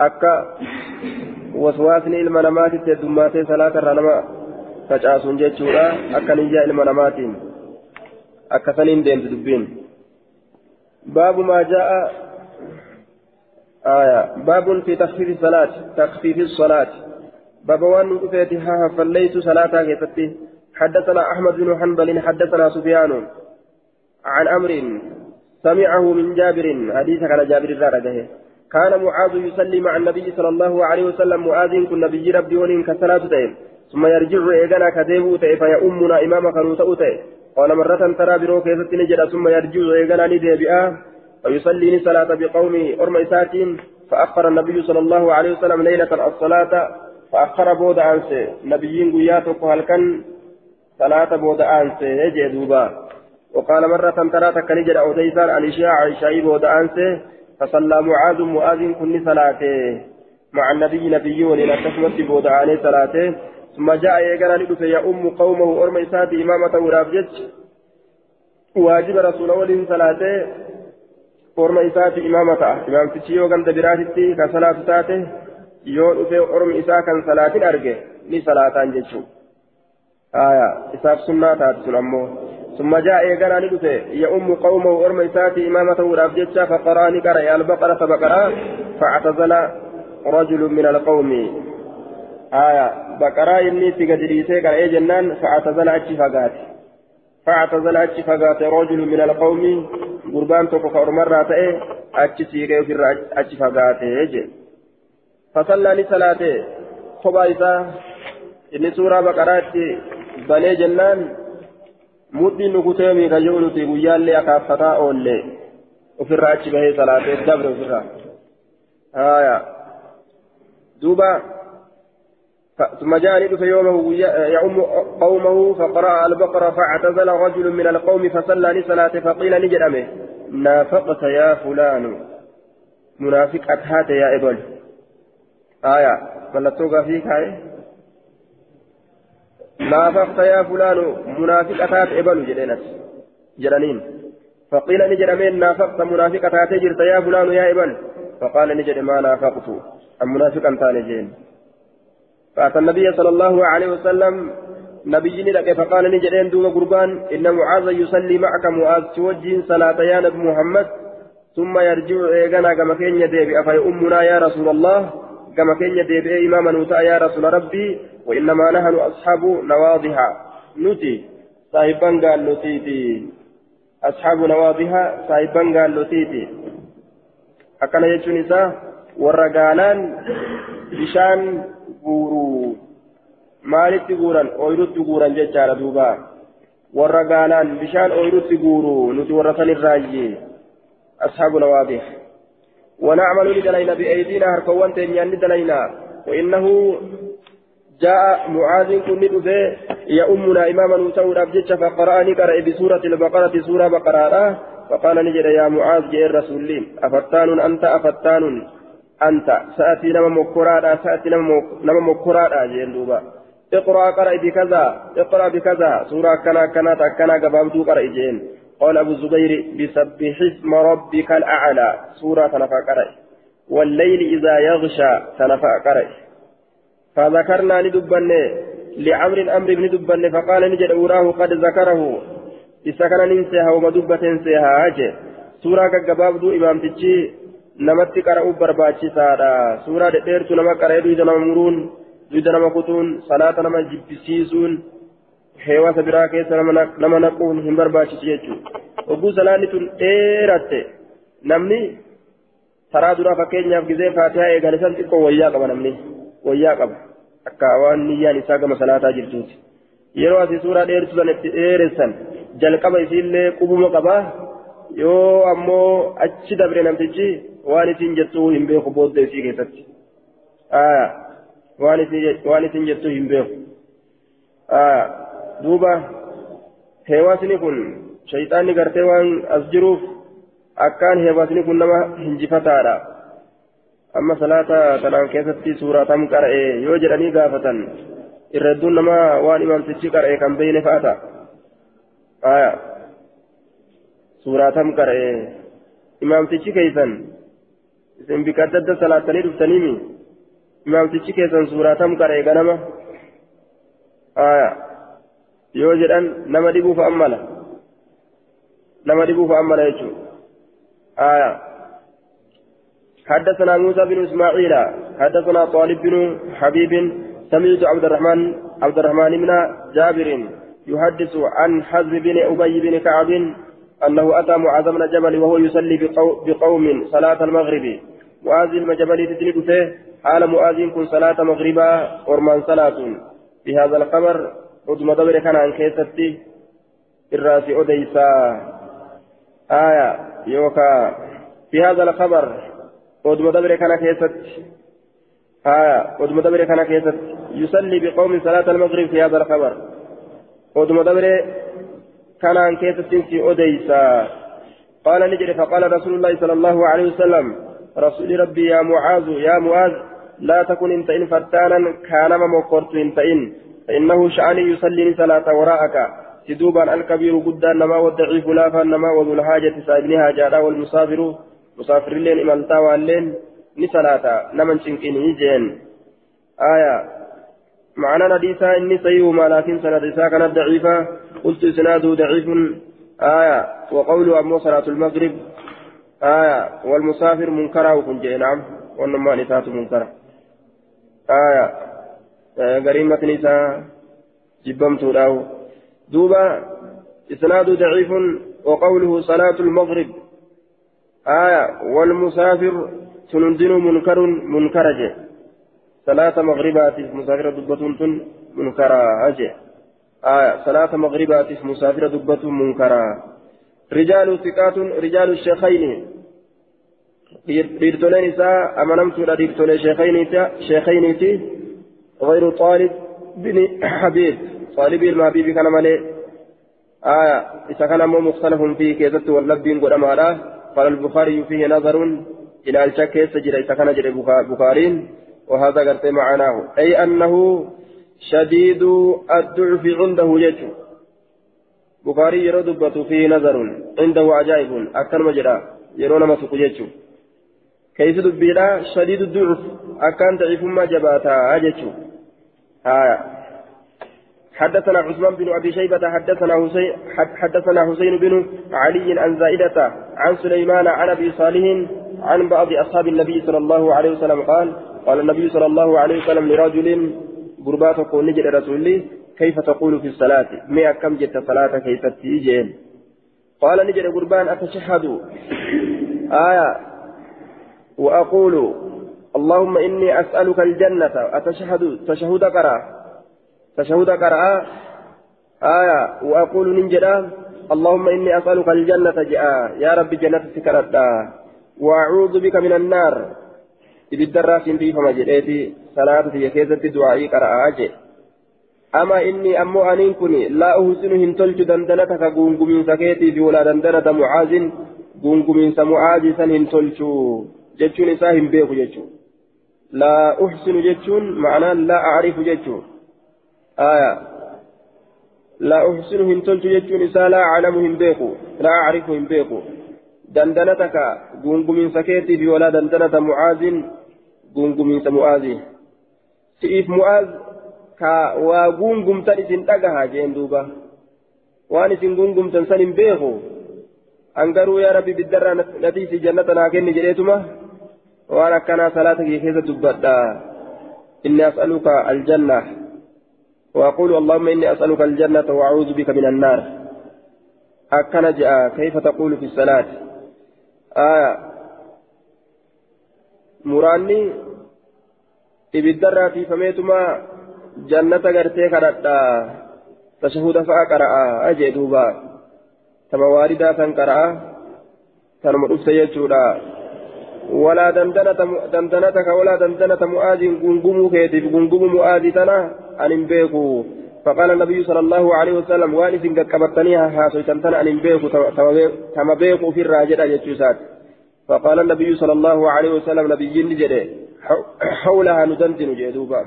أكا وسواسني المنامات تدماتي صلاة الرنمات facaasuun jechuudha. Akka niyyaa ilma namaatiin akka saniin deemtu dubbiin. Baabu maa jaa'a باب في تخفيف الصلاة تخفيف الصلاة باب وان نقفت ها فليت صلاة كيفتي حدثنا أحمد بن حنبل حدثنا سفيان عن أمر سمعه من جابر حديث على جابر الرارجه كان معاذ يصلي مع النبي صلى الله عليه وسلم معاذ كن نبي ربي ولين كصلاة ثم يرجع إيغانا كذيبو تأي فيأمنا إمام كانوا تأتي قال مرة ترى برو كيست نجد ثم يرجع إيغانا نديبئا ويصلي صلاة بقومه أرم إساتين فأخر النبي صلى الله عليه وسلم ليلة الصلاة فأخر بود أنسي نبيين قياتك هل كان صلاة بود أنسي يجي دوبا. وقال مرة ترى تكنجر أو تيسان عن إشاء عشاء بود أنسي فصلى معاذ معاذ كن صلاته. مع النبي نبي ولنا تسمت بود عليه صلاته. ثم جاء يقرأ يا أم قومه أرم إساتي إمامة ورافجت واجب رسول الله صلاته. imaama ta'a imaamtichi yoo ganda biraatitti ka salaatu taate yoo dhufee ormi isaa kan salaatin arge ni salaataan jechuun aya isaaf sunnaa taate sun ammoo. ثم جاء إيقانا ندفه يؤم قومه أرم إساتي إمامته ورافجتشا فقراني قرأ البقرة بقرة فاعتزل رجل من القوم آية بقرة إني تقدريتي قرأ جنان فاعتزل أتشي فقات فاعتزل أتشي فقات رجل من القوم gurbaan tokko ka ormarraa ta'e achi siiqee ofirraa achi je fasallaa ni salaate kophaa isaa inni suuraa baqaraatti banee jennaan mudhiin nukutee miikayyoo nuti guyyaallee akaaffataa oollee ofirraa achi bahee salaatee dabre ofirraa haaya duuba ثم جاء ندف يومه يؤم قومه فقرأ البقرة فاعتزل رجل من القوم فصلى لصلاة فقيل نجرمه نافقت يا فلان منافق أتهات يا إبل آية ملتوقع فيك هاي. نافقت يا فلان منافق أتهات إبل جدينت جرانين فقيل نجرمين نافقت منافق أتهات جرت يا فلان يا إبل. فقال نجر ما نافقت المنافق أنتان جين فأتى النبي صلى الله عليه وسلم نبي لك فقال نجرين دوما قربان إن معاذ يصلي معك معاذ توجه صلاة يا محمد ثم يرجع إيغانا كما كين يديبي أفي أمنا يا رسول الله؟ كما كين يديبي إماما نوتا يا رسول ربي وإنما نحن أصحاب نواضها نتي صاحبا قال نتيتي أصحاب نواضها صاحبا قال نتيتي أكن يجون إسا ورقالان بشان guuruu maalitti guuran ooyirutti guuran jechaadha duuba warra gaanaan bishaan ooyirutti guuruu nuti warra san irraayye ashaabuna waadih ونعمل لدلينا بأيدينا هركوان تنيان لدلينا وإنه جاء معاذ كن يا أمنا إماما نسور أبجتش فقرأني قرأ بسورة البقرة سورة بقرة. فقال نجد يا معاذ جاء الرسول أفتان أنت؟ أفتان أنت. سأتي نما مكرادا سأتي نما مكرادا جين دوبا اقرأ قرأ بكذا اقرأ بكذا. سورة كنا كنا تكنا قبامتو قرأ جين قال أبو الزبير بسبح اسم ربك الأعلى. سورة قرأ. والليل إذا يغشى تنفع قرأ. فذكرنا لدبن لعمر أمر بن دبن فقال نجد أوراه قد ذكره. إسكن ننسيها ومدبة ننسيها. سورة قبابدو إمام تجي. namatti qara'uuf barbaachisaadha suuraa dhedheertu nama qara'ee duyda nama muruun duyda nama kutuun salaata nama jibbisiisuun heewasa biraa keessa nama naquun hin barbaachisu jechuudha hogguu salaanni tun dheeratte namni taraa duraa fakkeenyaaf gizee faatihaa eegan isan xiqqoo wayyaa qaba namni wayyaa qaba akka waan niyyaan isaa gama salaataa jirtuuti yeroo asii suuraa dheertu san itti dheeressan jalqaba isiillee qubuma qabaa yoo ammoo achi dabre namtichi waan isin jettuu hin beeku booda isii keessatti waan isin jettuu hin beeku duuba heewaasni kun shayxaanni gartee waan as jiruuf akkaan heewaasni kun nama hinjifataadha amma salaata tanaan keessatti suuratam qara'e yoo jedhanii gaafatan irra hedduun nama waan imaamtichi qara'e kan beeyne fa'a ta'a suuratam qara'e imaamtichi keeysan isin bika salaatanii dhuftaniimi imaamtichi keessan suuratam qara'e ganama yoo jedhan nama dhibuuf ammala nama dhibuuf ammala jechuudha. حدثنا موسى بن اسماعيل حدثنا طالب بن حبيب سمعت عبد الرحمن عبد الرحمن بن جابر يحدث عن حزم بن ابي بن كعب انه اتى معاذ بن جبل وهو يصلي بقوم صلاه المغرب معاذ بن جبل تدرك فيه حال معاذ كن صلاه مغربا ورمان صلاه بهذا الخبر ودم دبر كان عن كيستي الراس أديسا آية يوكا في هذا الخبر ودم دبر كان كيست آية ودم دبر كان كيست يصلي بقوم صلاة المغرب في هذا الخبر ودم دبر كان عن كيست في أديسا قال نجري فقال رسول الله صلى الله عليه وسلم رسول ربي يا معاذ يا معاذ لا تكن انت ان فتانا كان مقرت انت ان فإنه شأني يصلي صلاة وراءك. تدوبا الكبير قدا نما والضعيف لافا نما وذو الحاجة سائلها جادا والمسافر مسافر لين إمالتا واللين نسلاتا. نمن شنكيني جين آية. معنى نديسا إني سيهما لكن سنة إساء كانت ضعيفة قلت إسناده ضعيف. آية. وقول أمو صلاة المغرب. آية. والمسافر منكرا وكن نعم. وإنما نساء منكرا آية. غريمة نساء جبمت له دوبا إسناد ضعيف وقوله صلاة المغرب آية والمسافر تنندن منكر منكرج صلاة مغربات مسافر دبة منكرا أجي آية صلاة مغربات مسافر دبة منكرا رجال ثقات رجال الشيخين dhiirtoleen isaa amanamtuudha dhiirtolee sheekayniiti غير طالب بن حبيب. طالب المحبيب كان مالي آية. إذا كان مو مختلف فيه كيست واللبين قد أمارا قال البخاري فيه نظر إلى الشك سجل إذا كان جري بخارين وهذا قرت معناه. أي أنه شديد الضعف عنده يجو بخاري يردبت فيه نظر. عنده عجائب. أكثر مجرى يرون ما سكو كيف دبيرا شديد الضعف. أكان ضعيف ما جباتا. أجتشو آية. حدثنا عثمان بن أبي شيبة حدثنا حسين حدثنا حسين بن علي عن زائدة عن سليمان عن أبي صالح عن بعض أصحاب النبي صلى الله عليه وسلم قال قال النبي صلى الله عليه وسلم لرجل قربات قول نجد رسول كيف تقول في الصلاة؟ مئة كم جت صلاة كيف تيجين؟ قال نجد قربان أتشهد؟ آية. وأقول اللهم إني أسألك الجنة أتشهد تشهد قرأ تشهد قرأ آية وأقول ننجدا اللهم إني أسألك الجنة جاء يا رب جنة سكرت وأعوذ بك من النار siin dhiifama jedheeti salaata tiyya keessatti du'aa'ii qara'aa jee ama inni ammoo aniin kun laa uhsinu hin tolchu dandanata ka guungumiinsa keetiif walaa dandanata mucaazin guungumiinsa mucaazii san hin tolchu jechuun isaa hin beeku jechuu laa uhsinu jechuun ma'anaan laa acrifu jechuu aya laa uhsinu hin tolchu jechuun isaa laa aclamu hin beeku laa acrifu hin beeku dandanata ka guungumiinsa keetiif walaa dandanata mucaazin guungumiinsa mu'aazii si'iif mu'aaz ka waa guungumtan isin dhagaha jeen duuba waan isin guungumtan san akkanaa salaata kee keessa dubbadha inni as'aluka aljanna وأقول اللهم إني أسألك الجنة وأعوذ بك من النار أكن جاء كيف تقول في الصلاة آية muraanni ibiddarraa tiifameetuma jannata gartee kadhadha tashahuda fa'a qara'a ajee duuba tama waaridaa san qara'a tanuma dandanataka walaa dandanata mu'aaziin gungumuu keetiif gungumuu mu'aazii tana an hin beeku فقال النبي صلى الله عليه وسلم وان إذن قبرتنيها هاسويتن تنا أن بيكو تما بيكو في الراجل يجوسات فقال النبي صلى الله عليه وسلم نبي جده حولها ندندن جدوبا.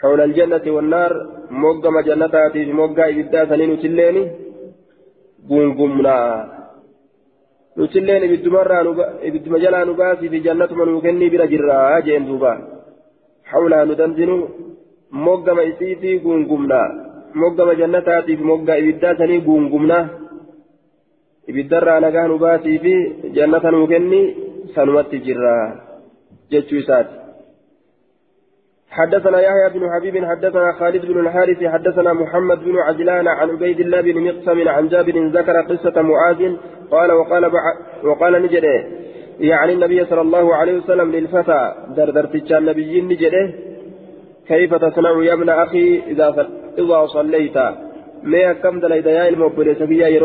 حول الجنة والنار موقم جنتاتي في موقع إبدا سنين تليني قنقمنا نتلين إبدما جلا نباسي في جنة من وكني بلا جرا جين دوبا حولها ندندن موقم إسيتي قنقمنا موقم جنتاتي في موقع إبدا سنين قنقمنا ibiddarraa nagaa nu baasii fi jannata nuu kenni sanumatti jirra jechuu isaati. حدثنا يحيى بن حبيب حدثنا خالد بن الحارث حدثنا محمد بن عجلان عن عبيد الله بن مقسم عن جابر ذكر قصة معاذ قال وقال وقال نجده يعني النبي صلى الله عليه وسلم للفتى دردرت النبي نجده كيف تصنع يا ابن أخي إذا إذا صليت؟ ما كم دليت يا المبرس يا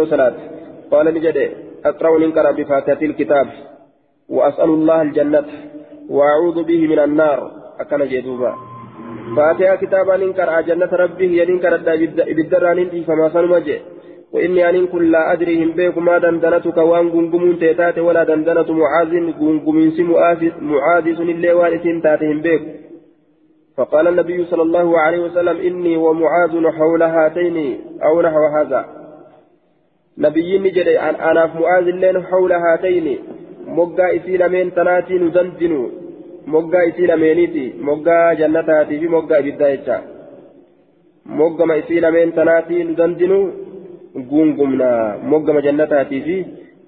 قال نجد أقرأ ننكر بفاتحة الكتاب وأسأل الله الجنة وأعوذ به من النار. أكن جدوبا فاتحة كتابا ننكر جنة ربه ينكر بالدران فما سنمجي وإني أن كل لا أدري هم بيك ما دندنتك وان قنقمون تيتات ولا دندنة معاذ قنقمين سي معاذ سن الله والسين تاتهم بيك فقال النبي صلى الله عليه وسلم إني ومعاذ حول هاتين أو نحو هذا نبي نجري أنا في معاذ اللين حول هاتين isii lameen tanaatii nu dandinu moggaa isii lameeniiti moggaa jannataatii fi moggaa ibiddaa jecha moggama isii lameen tanaatii nu dandinu gungumna moggama jannataatii fi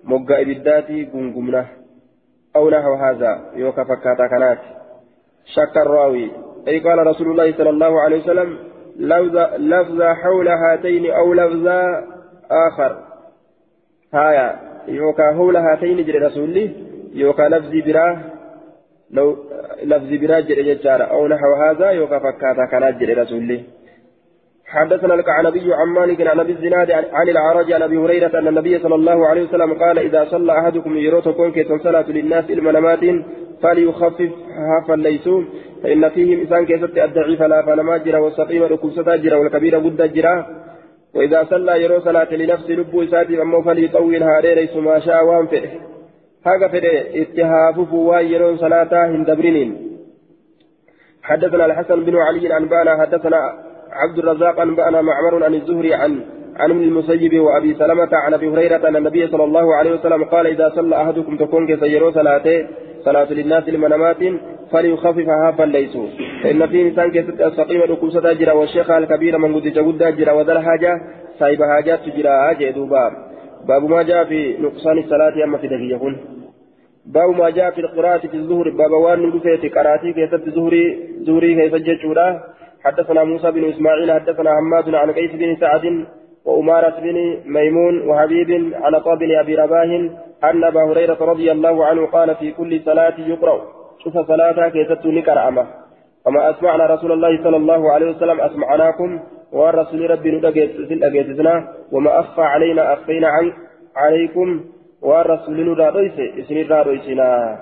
moggaa ibiddaatii هذا يوكا فكاتا كانت شك الراوي أي قال رسول الله صلى الله عليه وسلم لفظ حول هاتين أو لفظ آخر هايا يوكا حول هاتين جري رسولي يوكا لفظي براه لو لفظي براه جري ججارة أو نحو هذا يوكا فكاتا كانت جري رسولي. حدثنا الكعنبي عن مالك عن ابي الزناد عن العرج عن أبي هريرة أن النبي صلى الله عليه وسلم قال إذا صلى أحدكم يروتكم كي صلاة للناس المنامات فليخفف هافا ليسوا فإن فيهم إنسان كيست الضعيف لا فنما جرى والسقيم ركوسة جرى والكبير قد جرى. وإذا صلى يرو صلاة لنفس لب إساتي أمه فليطولها ليس ما شاء وانفئ haafufu waan yeroon salaataa hin dabriniin حدثنا الحسن بن علي أنبانا حدثنا عبد الرزاق أنبأنا معمر عن الزهري عن عن ابن المسيب وأبي سلمة عن أبي هريرة أن النبي صلى الله عليه وسلم قال إذا صلى أحدكم تكون كسيرو صلاته صلاة للناس لمنامات فليخفف هافا ليسوا فإن في إنسان كيست السقيم ركوسة جرا والشيخ الكبير من قد جود جرا وذا الحاجة سايب حاجات جرا جدوبا باب ما جاء في نقصان الصلاة أما في دقيقة. باب ما جاء في القراءة في الظهر باب وان ندفت قراتي كيست زهري زهري كيف جتشورا حدثنا موسى بن إسماعيل حدثنا حماد عن قيس بن سعد وأمارة بن ميمون وحبيب على طاب بن أبي رباه أن أبا هريرة رضي الله عنه قال في كل صلاة يقرأ شوف صلاة كيست نكرأمة وما أسمعنا رسول الله صلى الله عليه وسلم أسمعناكم والرسول ربي ندقيتنا وما أخفى علينا أخفينا عن عليكم والرسول ندقيت إسني رادويتنا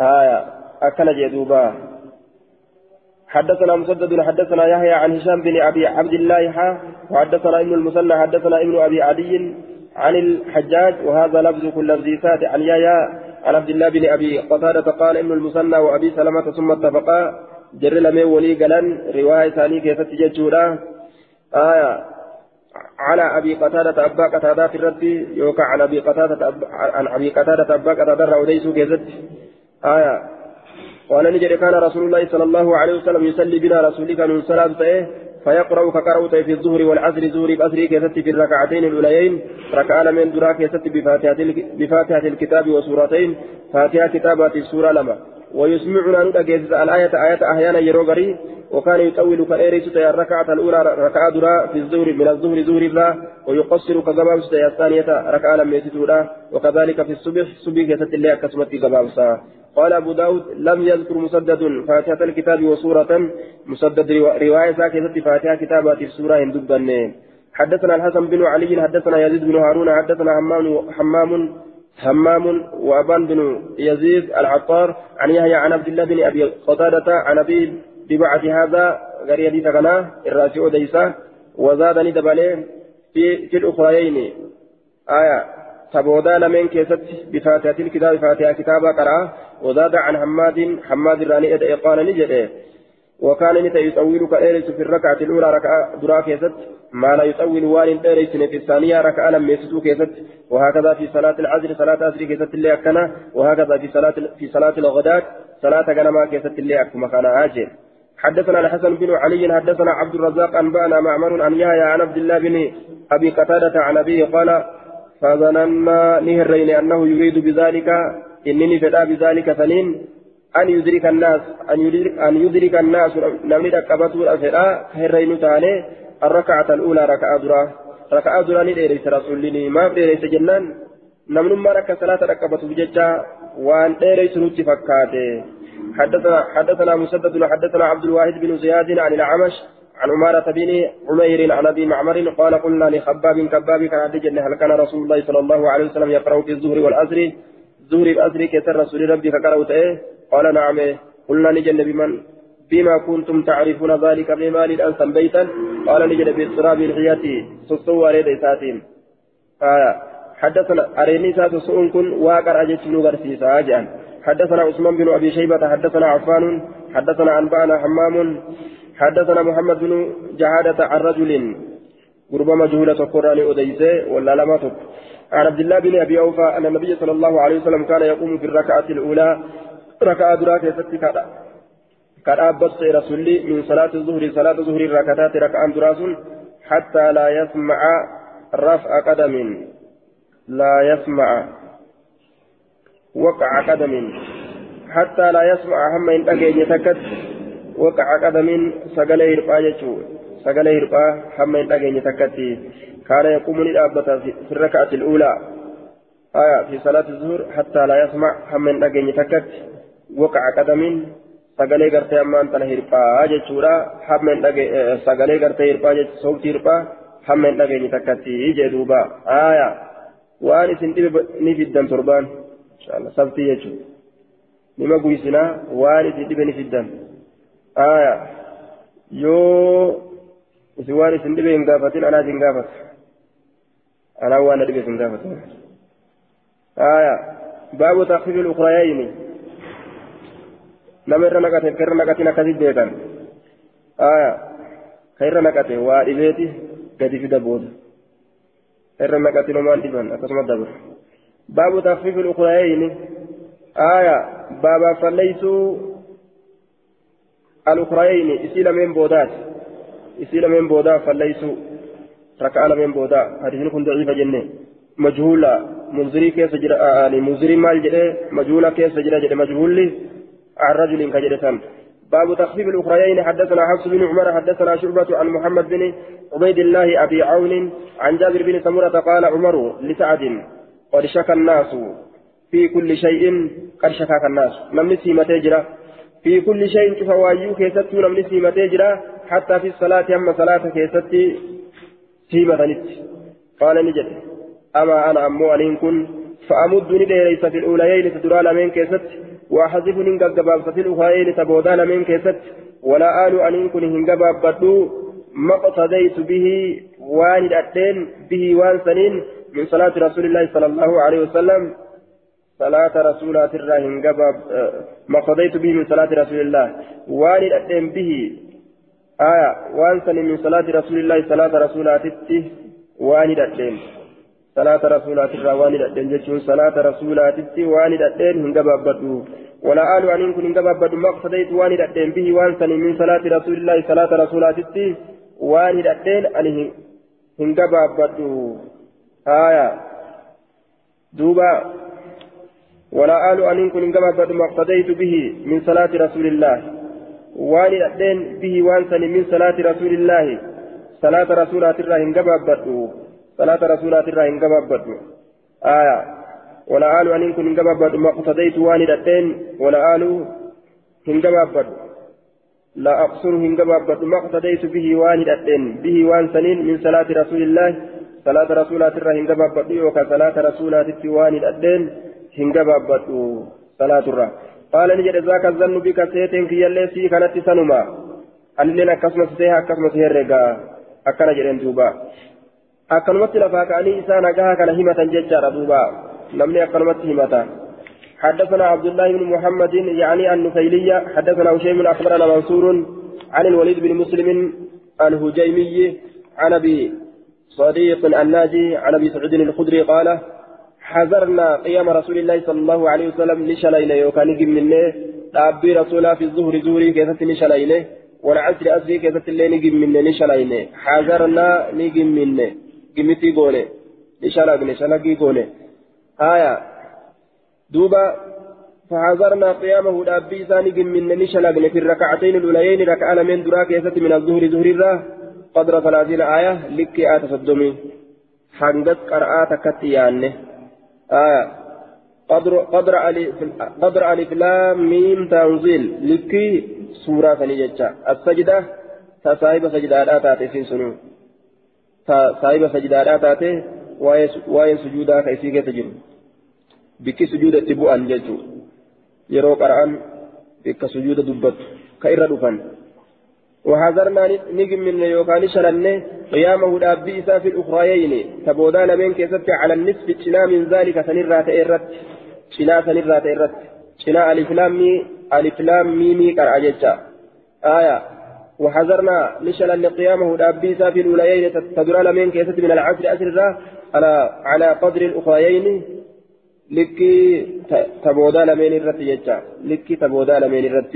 آية أكل جدوبا حدثنا مسدد حدثنا يحيى عن هشام بن ابي عبد الله حا وحدثنا ابن المثنى حدثنا ابن ابي عدي عن الحجاج وهذا لفظ كل لفظيات عن يحيى عن عبد الله بن ابي قتادة قال ابن المثنى وابي سلمة ثم اتفقا جر لمن ولي قلن رواية ثانية كيف تججورا آية على أبي قتادة أبا قتادة في الرد يوقع عن أبي قتادة عن أبي قتادة أبا قتادة راوديسو كيزت آية. قال نجري كان رسول الله صلى الله عليه وسلم يصلي بنا رسولك من صلاة إيه فيقرأ كقرأت في الظهر والعصر زوري بأسري كيست في الركعتين الأوليين ركعة من درا كيست بفاتحة, بفاتحة الكتاب وسورتين فاتحة كتابات السورة لما. ويسمعنا ندقيز الآية آية أحيانا يروغري وكان يطول كالإيريس الركعة الأولى ركعة درا في الظهر من الظهر ظهر الله ويقصر كجبابس الثانية ركعة لم يتدورا وكذلك في الصبح صبح كيست الله كسمت جبابسا قال أبو داود لم يذكر مسدد فاتحة الكتاب وسورة مسدد رواية ساكتة فاتحة كتابات السورة هندبا حدثنا الحسن بن علي حدثنا يزيد بن هارون حدثنا حمام حمام حمام وأبان بن يزيد العطار عن يحيى عن عبد الله بن أبي قتادة عن أبي ببعث هذا غير يدي تغنى الراسع ديسا وزادني دبالين في في الأخريين. آية تبودا لمن كيست بفاتحة الكتاب فاتحة كتابة قرأ وزاد عن حماد حماد الراني قال نجد وكان نتا يطول كأيرس في الركعة الأولى ركعة درا كيست ما لا يطول وان إيرس في الثانية ركعة لم يسدو كيست وهكذا في صلاة العصر صلاة عصر كيست اللي أكنا وهكذا في صلاة في صلاة الغداة صلاة غنما كيست اللي أكما كان عاجل حدثنا الحسن بن علي حدثنا عبد الرزاق أنبأنا معمر عن يحيى عن عبد الله بن أبي قتادة عن أبيه قال فظننا نهرين أنه يريد بذلك إنني فدا بذلك فنين أن يدرك الناس أن يدرك, أن يدرك الناس نمني ركبته الفدا هرين تعالى الركعة الأولى ركعة درا ركعة درا نديريس رسولني ما بديريس جنان. نمن ما ركع صلاة ركبته بججا وأن ديريس نوتي فكاته حدثنا حدثنا مسدد حدثنا عبد الواحد بن زياد عن الأعمش عن عمارة بن عمير عن أبي معمر قال قلنا لخباب كباب كان أدجن هل كان رسول الله صلى الله عليه وسلم يقرأ في الظهر والأسر ظهر الأسر كسر رسول ربي فقرأت إيه قال نعم. قلنا نجن بمن بما كنتم تعرفون ذلك بما للأنسان بيتا قال نجن باضطراب الحياة سسوا ريد إساتهم آية حدثنا أريني سات سؤون كن واقر أجت نوغر سيسا حدثنا عثمان بن أبي شيبة حدثنا عفان حدثنا أنبأنا حمام حدثنا محمد بن جهادة عن رجل قرب مجهولة قرآن أديسة ولا لما عن عبد الله بن أبي أوفى أن النبي صلى الله عليه وسلم كان يقوم في الركعة الأولى ركعة دراك ست قد أبص رسولي من صلاة الظهر صلاة الظهر ركعتات ركعة دراس حتى لا يسمع رفع قدم. لا يسمع وقع قدم. حتى لا يسمع هم إن أجي تكت وقع قدم سقل هرقا يجو. سقل هرقا هم إن أجي تكت كان يقوم للأبة في الركعة الأولى. آية في صلاة الظهر حتى لا يسمع هم إن أجي تكت وقع قدم sagalee gartee ammaan tana hirphaa jechuudha hamma hin dhage sagalee gartee hirphaa jechuudha sooftii hirphaa hamma hin dhageenye takkatti jee duuba aayaa waan isin dhibe ni fiddan torbaan sabtii jechuudha nima guysinaa waan isin dhibe ni fiddan aayaa yoo isin waan isin dhibe hin gaafatin anaa isin gaafata anaa waan na dhibe isin gaafata aayaa baabu takfiifi lukurayayni nama irra naqate ka irra naqatin akkasii beekan ka irra naqate waa dhibeeti gadi fida booda irra naqatin homaan dhiban akkasuma dabra baabu takfiifi lukurayeyni aya baabaa falleysuu alukurayeyni isii lameen boodaati isii lameen boodaa falleysuu raka'a lameen boodaa hadiisni kun daciifa jenne majhuula munzirii keessa jira munzirii maal jedhee majhuula keessa jira jedhe majhuulli عن رجل كجلسان باب تخفيف الأخريين. حدثنا حفص بن عمر حدثنا شعبة عن محمد بن عبيد الله أبي عون عن جابر بن سمرة قال عمر لسعد قد شكى الناس في كل شيء قد شكاك الناس. نمني سيمة تجرى؟ في كل شيء فوايو كيست نمني سيمة تجرى حتى في الصلاة أما صلاة كيست سيمة نت. قال نجد أما أنا أمو أن كن فأمد نديريس في الأوليين تدرى من كيست وحذف هنجا في الأخرين تبودان من كيست ولا آل أن يكون هنجا بدو ما اقتديت به وان الأتين به وان سنين من صلاة رسول الله صلى الله عليه وسلم صلاة رسولات الراهن قباب ما قضيت به من صلاة رسول الله وان الأتين به آية وان سنين من صلاة رسول الله صلاة رسولات وان الأتين صلاة رسولات الروان الأدين جتشون صلاة رسولات وان الأدين هنقبابدو ولا آل أن كن هنقبابدو ما اقتديت وان الأدين به وان سني من صلاة رسول الله صلاة رسولات وان الأدين أن هنقبابدو آية دوبا ولا آل أن كن هنقبابدو ما اقتديت به من صلاة رسول الله وان الأدين به وان سني من صلاة رسول الله صلاة رسولات الرهن قبابدو صلاة رسولات الرا إن قبابت آية. ولا آل أن كن إن قبابت ما اقتديت والدتين ولا آل إن قبابت لا أقصر إن قبابت ما اقتديت به والدتين به وان سنين من صلاة رسول الله. صلاة رسولات الرا إن قبابت وكا صلاة رسولات والدتين إن قبابت صلاة الرا قال نجد ذاك الظن بك سيتين في الليسي كانت سنما أن لنا كسمة سيها كسمة سيها أكنا جرين دوبا akkanumatti lafaa ka'anii isaa nagahaa kana himatan jechaadha duuba. Namni akkanumatti himata. حدثنا عبد الله بن محمد يعني النفيلية حدثنا هشيم أخبرنا منصور عن الوليد بن مسلم الهجيمي عن أبي صديق الناجي عن أبي سعود الخدري قال حذرنا قيام رسول الله صلى الله عليه وسلم لشلينا يوكان منه تأبي رسولا في الظهر زوري كيست لشلينا والعصر أسري كيست الليل نجم منه لشلينا حذرنا نجم منه gimitii goone ni shalagne shalagii goone. Haya duuba فحذرنا قيامه دابي إساني من نشلقن في الركعتين الأوليين ركعة من دراك يست من الظهر ظهر الراه قدر ثلاثين آية لك آية صدمي حنقت قرآت كتيان آية قدر قدر ألف قدر ألف لام ميم تنزيل لك سورة ثانية السجدة تصايب سجدادا تاتي في سنو تصايب سجدادا تاتي واين سجودا كيسي كيسجن بكي سجودة تبوءا ججو يرو قرآن بك سجودة دبت كإرى دفن وحذرنا نجم من يوكان شلن قيامه الأبي في الأخريين تبودان من كيست على النصف شنا من ذلك سنرات إرت شنا سنرات إرت شنا الإسلام الإسلام ميمي قرأ ججا آية وحذرنا نشلن قيامه الأبي في الأوليين تدران من كيست من العصر أسر على على قدر الأخريين. لكي تبودان من الرت ججا لكي تبودان من الرت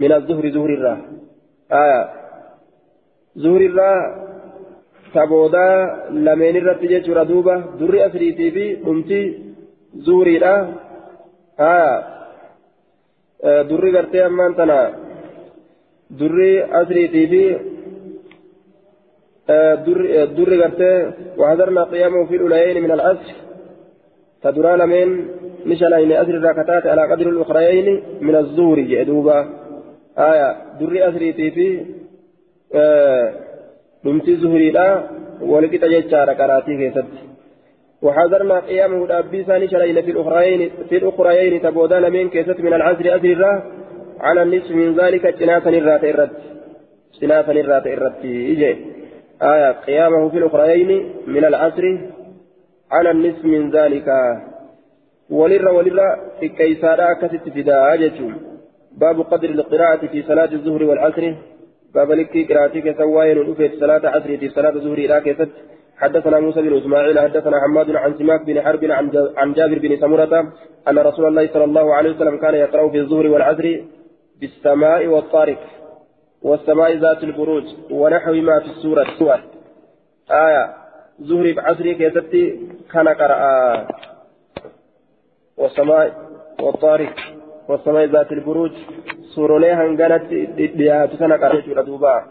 من الظهر ظهر الراه آية. زهر الله تبودا لمن الرت دوبا دري أسريتي في أمتي. زهري لا آية. دري قرتي أمان تنا. دري أسريتي في دري قرتي وحذرنا قيامه في الأوليين من الأسر تدرى لمن نشأ إن أسر الراكتات على قدر الأخريين من الزهر جئدوبا آية دري أسريتي في دمتي زهريلا ولقيت جيتشارا كراتي كيست وحذرنا قيامه الأبي ثاني شرعين في الأخرين في الأخرين تبودان من كيست من العصر أسر على النصف من ذلك جناسا الرات الرد جناسا الرات الرد إجي. آية. قيامه في الأخرين من العصر على النصف من ذلك. ولر ولر في كيسارا كست فداء جتشوم باب قدر القراءة في صلاة الظهر والعصر. باب لك قراءتك سواين الأفت صلاة عصر في صلاة الظهر إلى كيست حدثنا موسى بن إسماعيل حدثنا حماد عن سماك بن حرب عن جابر بن سمرة أن رسول الله صلى الله عليه وسلم كان يقرأ في الظهر والعصر. بالسماء والطارق والسماء ذات البروج ونحو ما في السورة. سورة. آية. ظهر بعصر كيست كان قرأ. والسماء والطارق والسماء ذات البروج. سورولي هنغانت ديات سنة قرأت دوبا.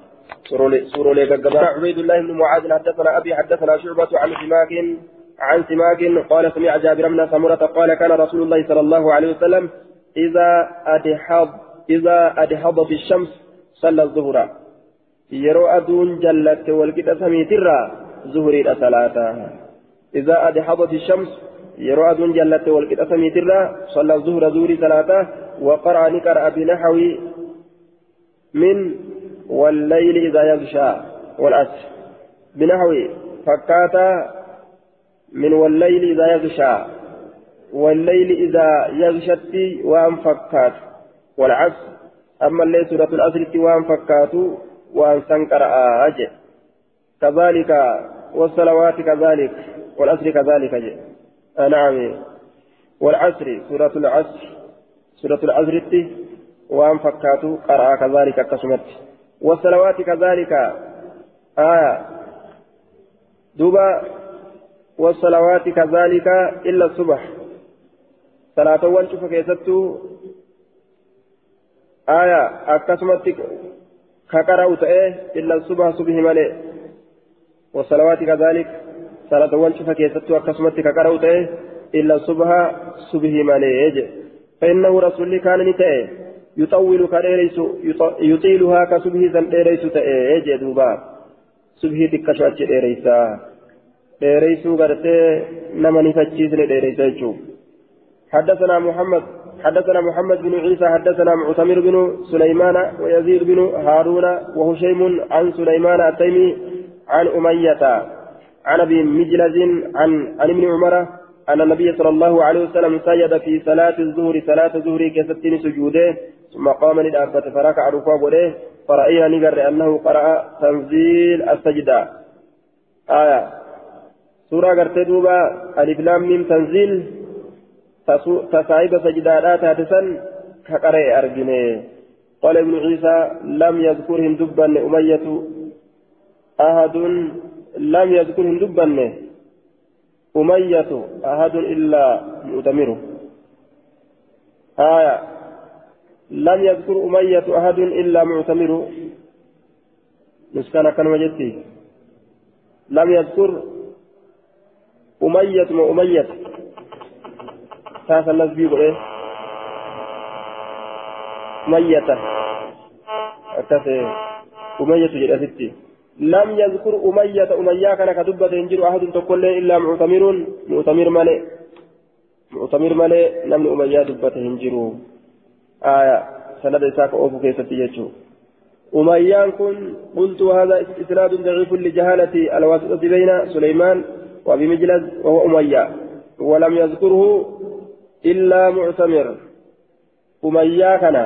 سورولي قبل عبيد الله بن معاذ حدثنا أبي حدثنا شعبة عن سماك عن سماك قال سمع جابر بن سمرة قال كان رسول الله صلى الله عليه وسلم إذا أدحض إذا أدحضت الشمس صلى الظهر. يرو أدون جلت والكتا سميترا ظهري صلاة إذا أدحضت الشمس يرو أدون جلت والكتا سميترا صلى الظهر زوري ثلاثة وقرأ نقرأ بنحو من والليل إذا يغشى والأسر بنحو فكاتا من والليل إذا يغشى. والليل إذا يغشت وأن فكات. والعصر أما الليل سورة الأسر وأن فكات وأن سنكر أجل كذلك والصلوات كذلك والأسر كذلك أجل نعم. والعصر سورة العصر سورة العصر وأن فكاتوا قرأ كذلك كسمت. والصلوات كذلك آية دوبا والصلوات كذلك إلا الصبح. صلاة وانشوف كيستو آية أكسمت كقرأوا إلا الصبح صبح ملئ والصلوات كذلك صلاة وانشوف كيستو أكسمت كقرأوا إلا الصبح صبح ملئ فإنه رسول كان نتأه يطول كديريس يطيلها كصبح زن ديريس تأه جدوبا صبح تكشو أتش ديريسا ديريسو غرتي نمني فتشيسن ديريسا يجو حدثنا محمد حدثنا محمد بن عيسى حدثنا معتمر بن سليمان ويزيد بن هارون وهشيم عن سليمان التيمي عن أمية عن أبي مجلز عن عن ابن عمر أن النبي صلى الله عليه وسلم سجد في صلاة الظهر صلاة الظهر كستين سجوده ثم قام للأبة فركع ركوع فرأينا نقر أنه قرأ تنزيل السجدة. آية. سورة قرت دوبا ألف لام ميم تنزيل. تصايب سجدة تاتسا كقرأ أرجنه قال ابن عيسى لم يذكرهم دبا أمية أحد لم يذكرهم دبا أمية أحد إلا مؤتمره آية لم يذكر أمية أحد إلا معتمره نسكن كان وجدتي لم يذكر أمية وأمية ساسا الناس بيقول إيه أمية أكثر أمية جلستي لم يذكر أمية أمية كان كدبة ينجر أحد تقول إلا معتمر. معتمر مالي معتمر مالي نمن أمية دبة ينجر. آية. سند إساك أوفو كيستي يجو أميان كن قلت هذا إسناد ضعيف لجهالة الواسطة بين سليمان وأبي مجلس وهو أمية. ولم يذكره إلا معتمر أمية كان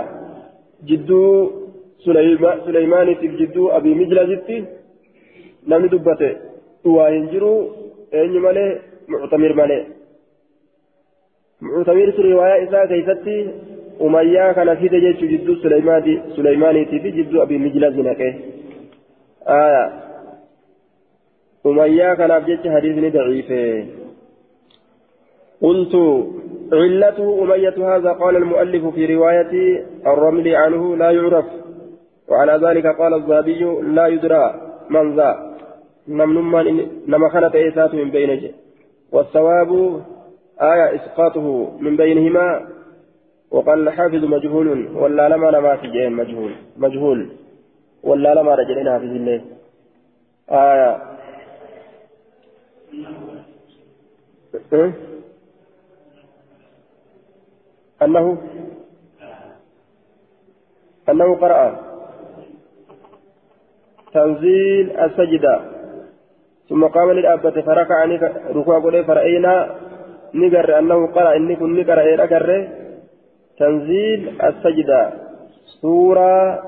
جدو سليمان سليمان جدو أبي مجلس namni dubbate waa hin jiru eenyu malee muctamir malee muctamirtu riwaayaa isaa keeysatti umayyaa kana fide jechuu jidduu suleymaaniitii fi jidduu abii mijlazi naqe umayyaa kanaaf jecha hadiisni daciife قلت علته أمية هذا قال المؤلف في رواية الرمل عنه لا يعرف وعلى ذلك قال الذهبي لا يدرى من ذا نمنمان نما كانت إيسات من بينه والثواب آية إسقاطه من بينهما وقال الحافظ مجهول ولا لما لما تجين مجهول مجهول ولا لما رجلنا في الله آية أنه أنه قرأ تنزيل السجدة. ثم قام للأبة فركع ركوع قولي فرأينا نقر أنه قرأ. إني كن نقر أقر تنزيل السجدة. سورة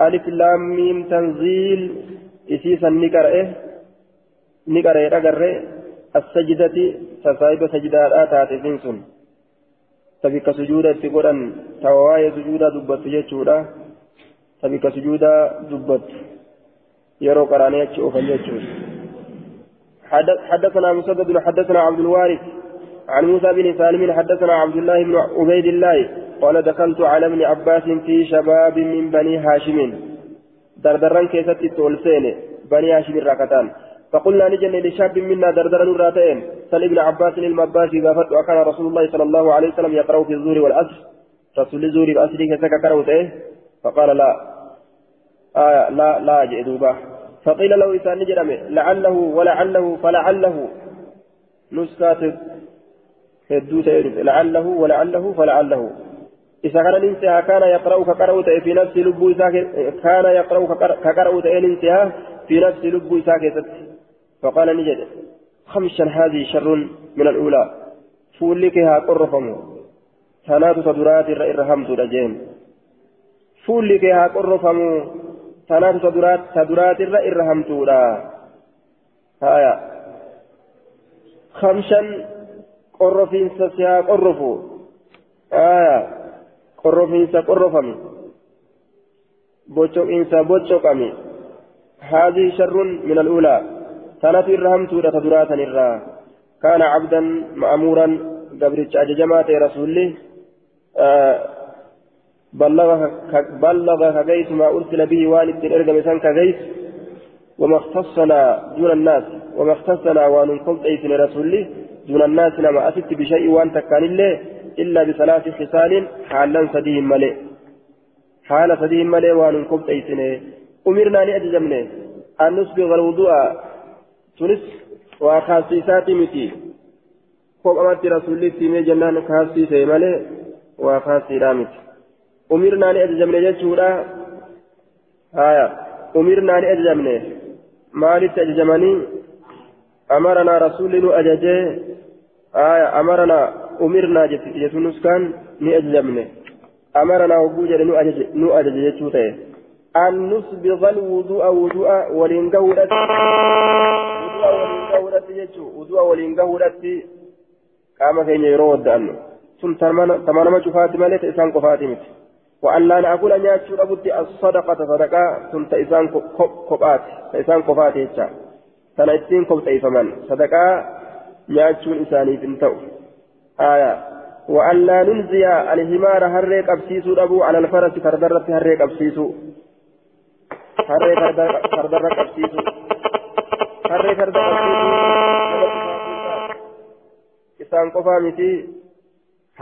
ألف لام ميم تنزيل. إسيسا نقر نقر أقر السجدة. تسايب سجدة آتات فينسون تبك سجودة تقول تواي سجودة دبت جيتشورا تبك سجودة دبت يرو قراني أتشوف حدثنا مسدد حدثنا عبد الوارث عن موسى بن سالم حدثنا عبد الله بن عبيد الله قال دخلت على ابن عباس في شباب من بني هاشم دردران كيست تولسين بني هاشم الراكتان فقلنا نجن لشاب منا دردرا نراتين سل ابن عباس المباشي غافت وكان رسول الله صلى الله عليه وسلم يقرأ في الزور والأسر رسول الزور والأسر كسك كروته فقال لا. آه لا لا جئدوبا فقيل له إسان نجرمه لعله ولعله فلعله. نسكات هدو تيرف لعله ولعله فلعله. إذا كان الانتهاء كان يقرأ كقرأ في نفس لب كان يقرأ كقرأ الانتهاء في نفس لب ساكتة فقال نجد. خمسا هذه شر من الأولى. فولكها قرفم. ثلاث صدرات الرحمت رجين فولكها قرفم. ثلاث صدرات صدرات الرحمت هايا. خمسا قرفين سسيا قرفوا آية قرفين سقرفم بوچوك إنسا بوچوكامي هذه شر من الأولى. كانت الرحمت تدراتا الرا كان عبدا مأمورا قبرتش أججمات رسوله آه بلغ كغيث ما أرسل به والد الإرقم سان كغيث وما اختصنا دون الناس وما اختصنا وان قلت أيسن رسوله دون الناس لما أتت بشيء وان تكان الله إلا بثلاث خصال حالا سديهم ملئ حال سديهم ملئ وان قلت أيسن أمرنا لأجزمنا أن نسبغ الوضوء تنس وخاصيسات متي فوق أمات رسول الله تيمي جنان خاصيسة ملئ وخاصي رامت أمرنا لأجزمنا جتشورا آية أمرنا لأجزمنا مالت أجزمني أمرنا رسول أججه آية أمرنا أمرنا جتنس كان نأجزمنا أمرنا نو أجج جتشوته أن نسبغ الوضوء وضوء وضوء ولنقولت قام كين يرود أنه ثم تماما شفاتي مالت إسان قفاتي مت وأن لا نأكل أن يأتشو أبوتي الصدقة صدقة ثم تإسان قبات تإسان قفاتي جتشا تنا إتين قبت إيفمان صدقة يأتشون إساني بنتو آية وأن لا ننزي الهمار هريك أبسيسو أبو على الفرس فردرت هريك أبسيسو harree fardarra qabsiisu harree farda qabsiisu isaan qofaa miti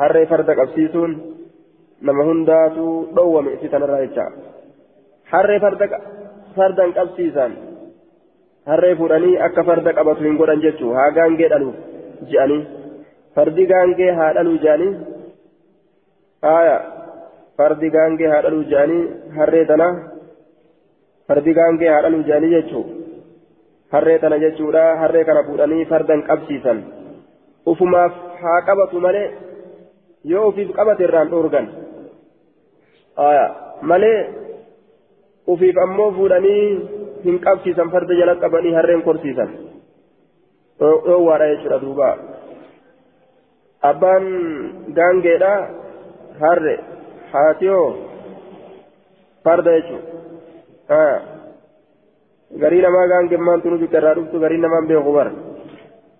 harree farda qabsiisuun nama hundaatu dhowwame isi tanarraa jecha harree farda fardan qabsiisan harree fuudhanii akka farda qabatu hin godhan jechuu haa gaangee dhaluuf je'anii fardi gaangee haa dhaluu je'anii haaya fardi gaangee haa dhaluu je'anii harree tana fardi gaangee haa dhaluu je'anii jechuu harree tana jechuudha harree kana fuudhanii fardan qabsiisan ufumaaf haa qabatu malee yoo ufiif qabate irraan dhoorgan malee ufiif ammoo fuudhanii hin qabsiisan farda jala qabanii harreen korsiisan dhoowwaadha jechuudha duuba abbaan gaangeedha harre haatiyoo farda jechuudha garii namaa gaangemmaan tunu bikka irraa dhuftu garii namaan beeku bara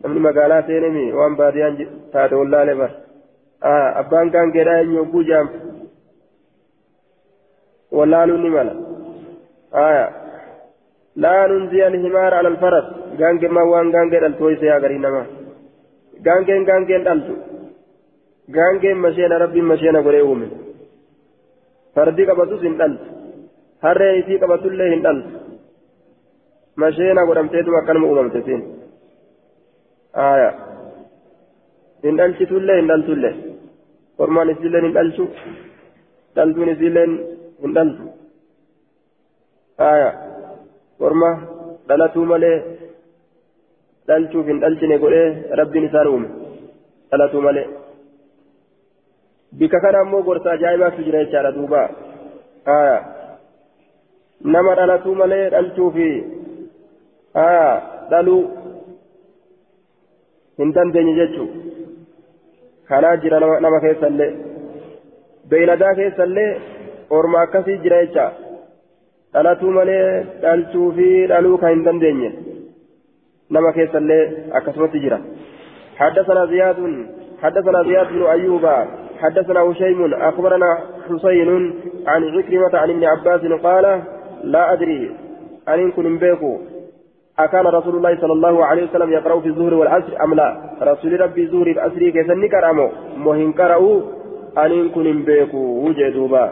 namni magaalaa seenemi waan baadiyaan taate wallaalee bara abbaan gaangeedha eenyu oguu jaam wallaaluun ni mala laa nunziya alhimaara ala alfaras gaangemmaan waan gaangee dhaltu hoyse yaa garii namaa gaangeen gaangeen dhaltu gaangeen masheena rabbiin masheena godhee uume fardi qabatus hin dhaltu harree isii qabatullee hin dhaltu masheena godhamteetuma akkanuma uumamte siin aya hin dhalchitullee hin dhaltullee ormaan isiilleen hin dhalchu dhaltuun isiilleen hin dhaltu aya orma dhalatuu malee dhalchuuf hin dhalchine godhee rabbiin isaan uume dhalatuu malee bika kana ammoo gorsa ajaa'ibaatu jira jechaadha duuba aya nama dhalatuu malee dhalchuufi aya dhaluu hin dandeenye jechuu kanaa jira nama keessallee beeyladaa keessallee orma akkasii jira jecha dhalatuu malee dhalchuu fi dhaluu kan hin dandeenye nama keessallee akkasumatti jira حدثنا زياد حدثنا زياد بن أيوب حدثنا هشيم أخبرنا حسين عن عكرمة عن ابن عباس قال لا أدري أن كن بيكو أكان رسول الله صلى الله عليه وسلم يقرأ في الظهر والعصر أم لا؟ رسول ربي الظهر العصر كيف نكرمه مهن قرأوا أن كن بيكو وجدوبا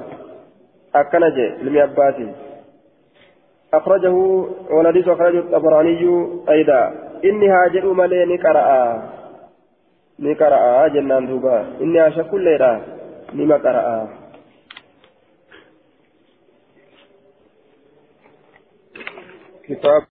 أكنج لم عباس أخرجه ولديس أخرجه الطبراني أيضا. إني هاجر ملي نقرأ نقرأ جنان دوبا. إني أشك الليلة نما قرأ كتاب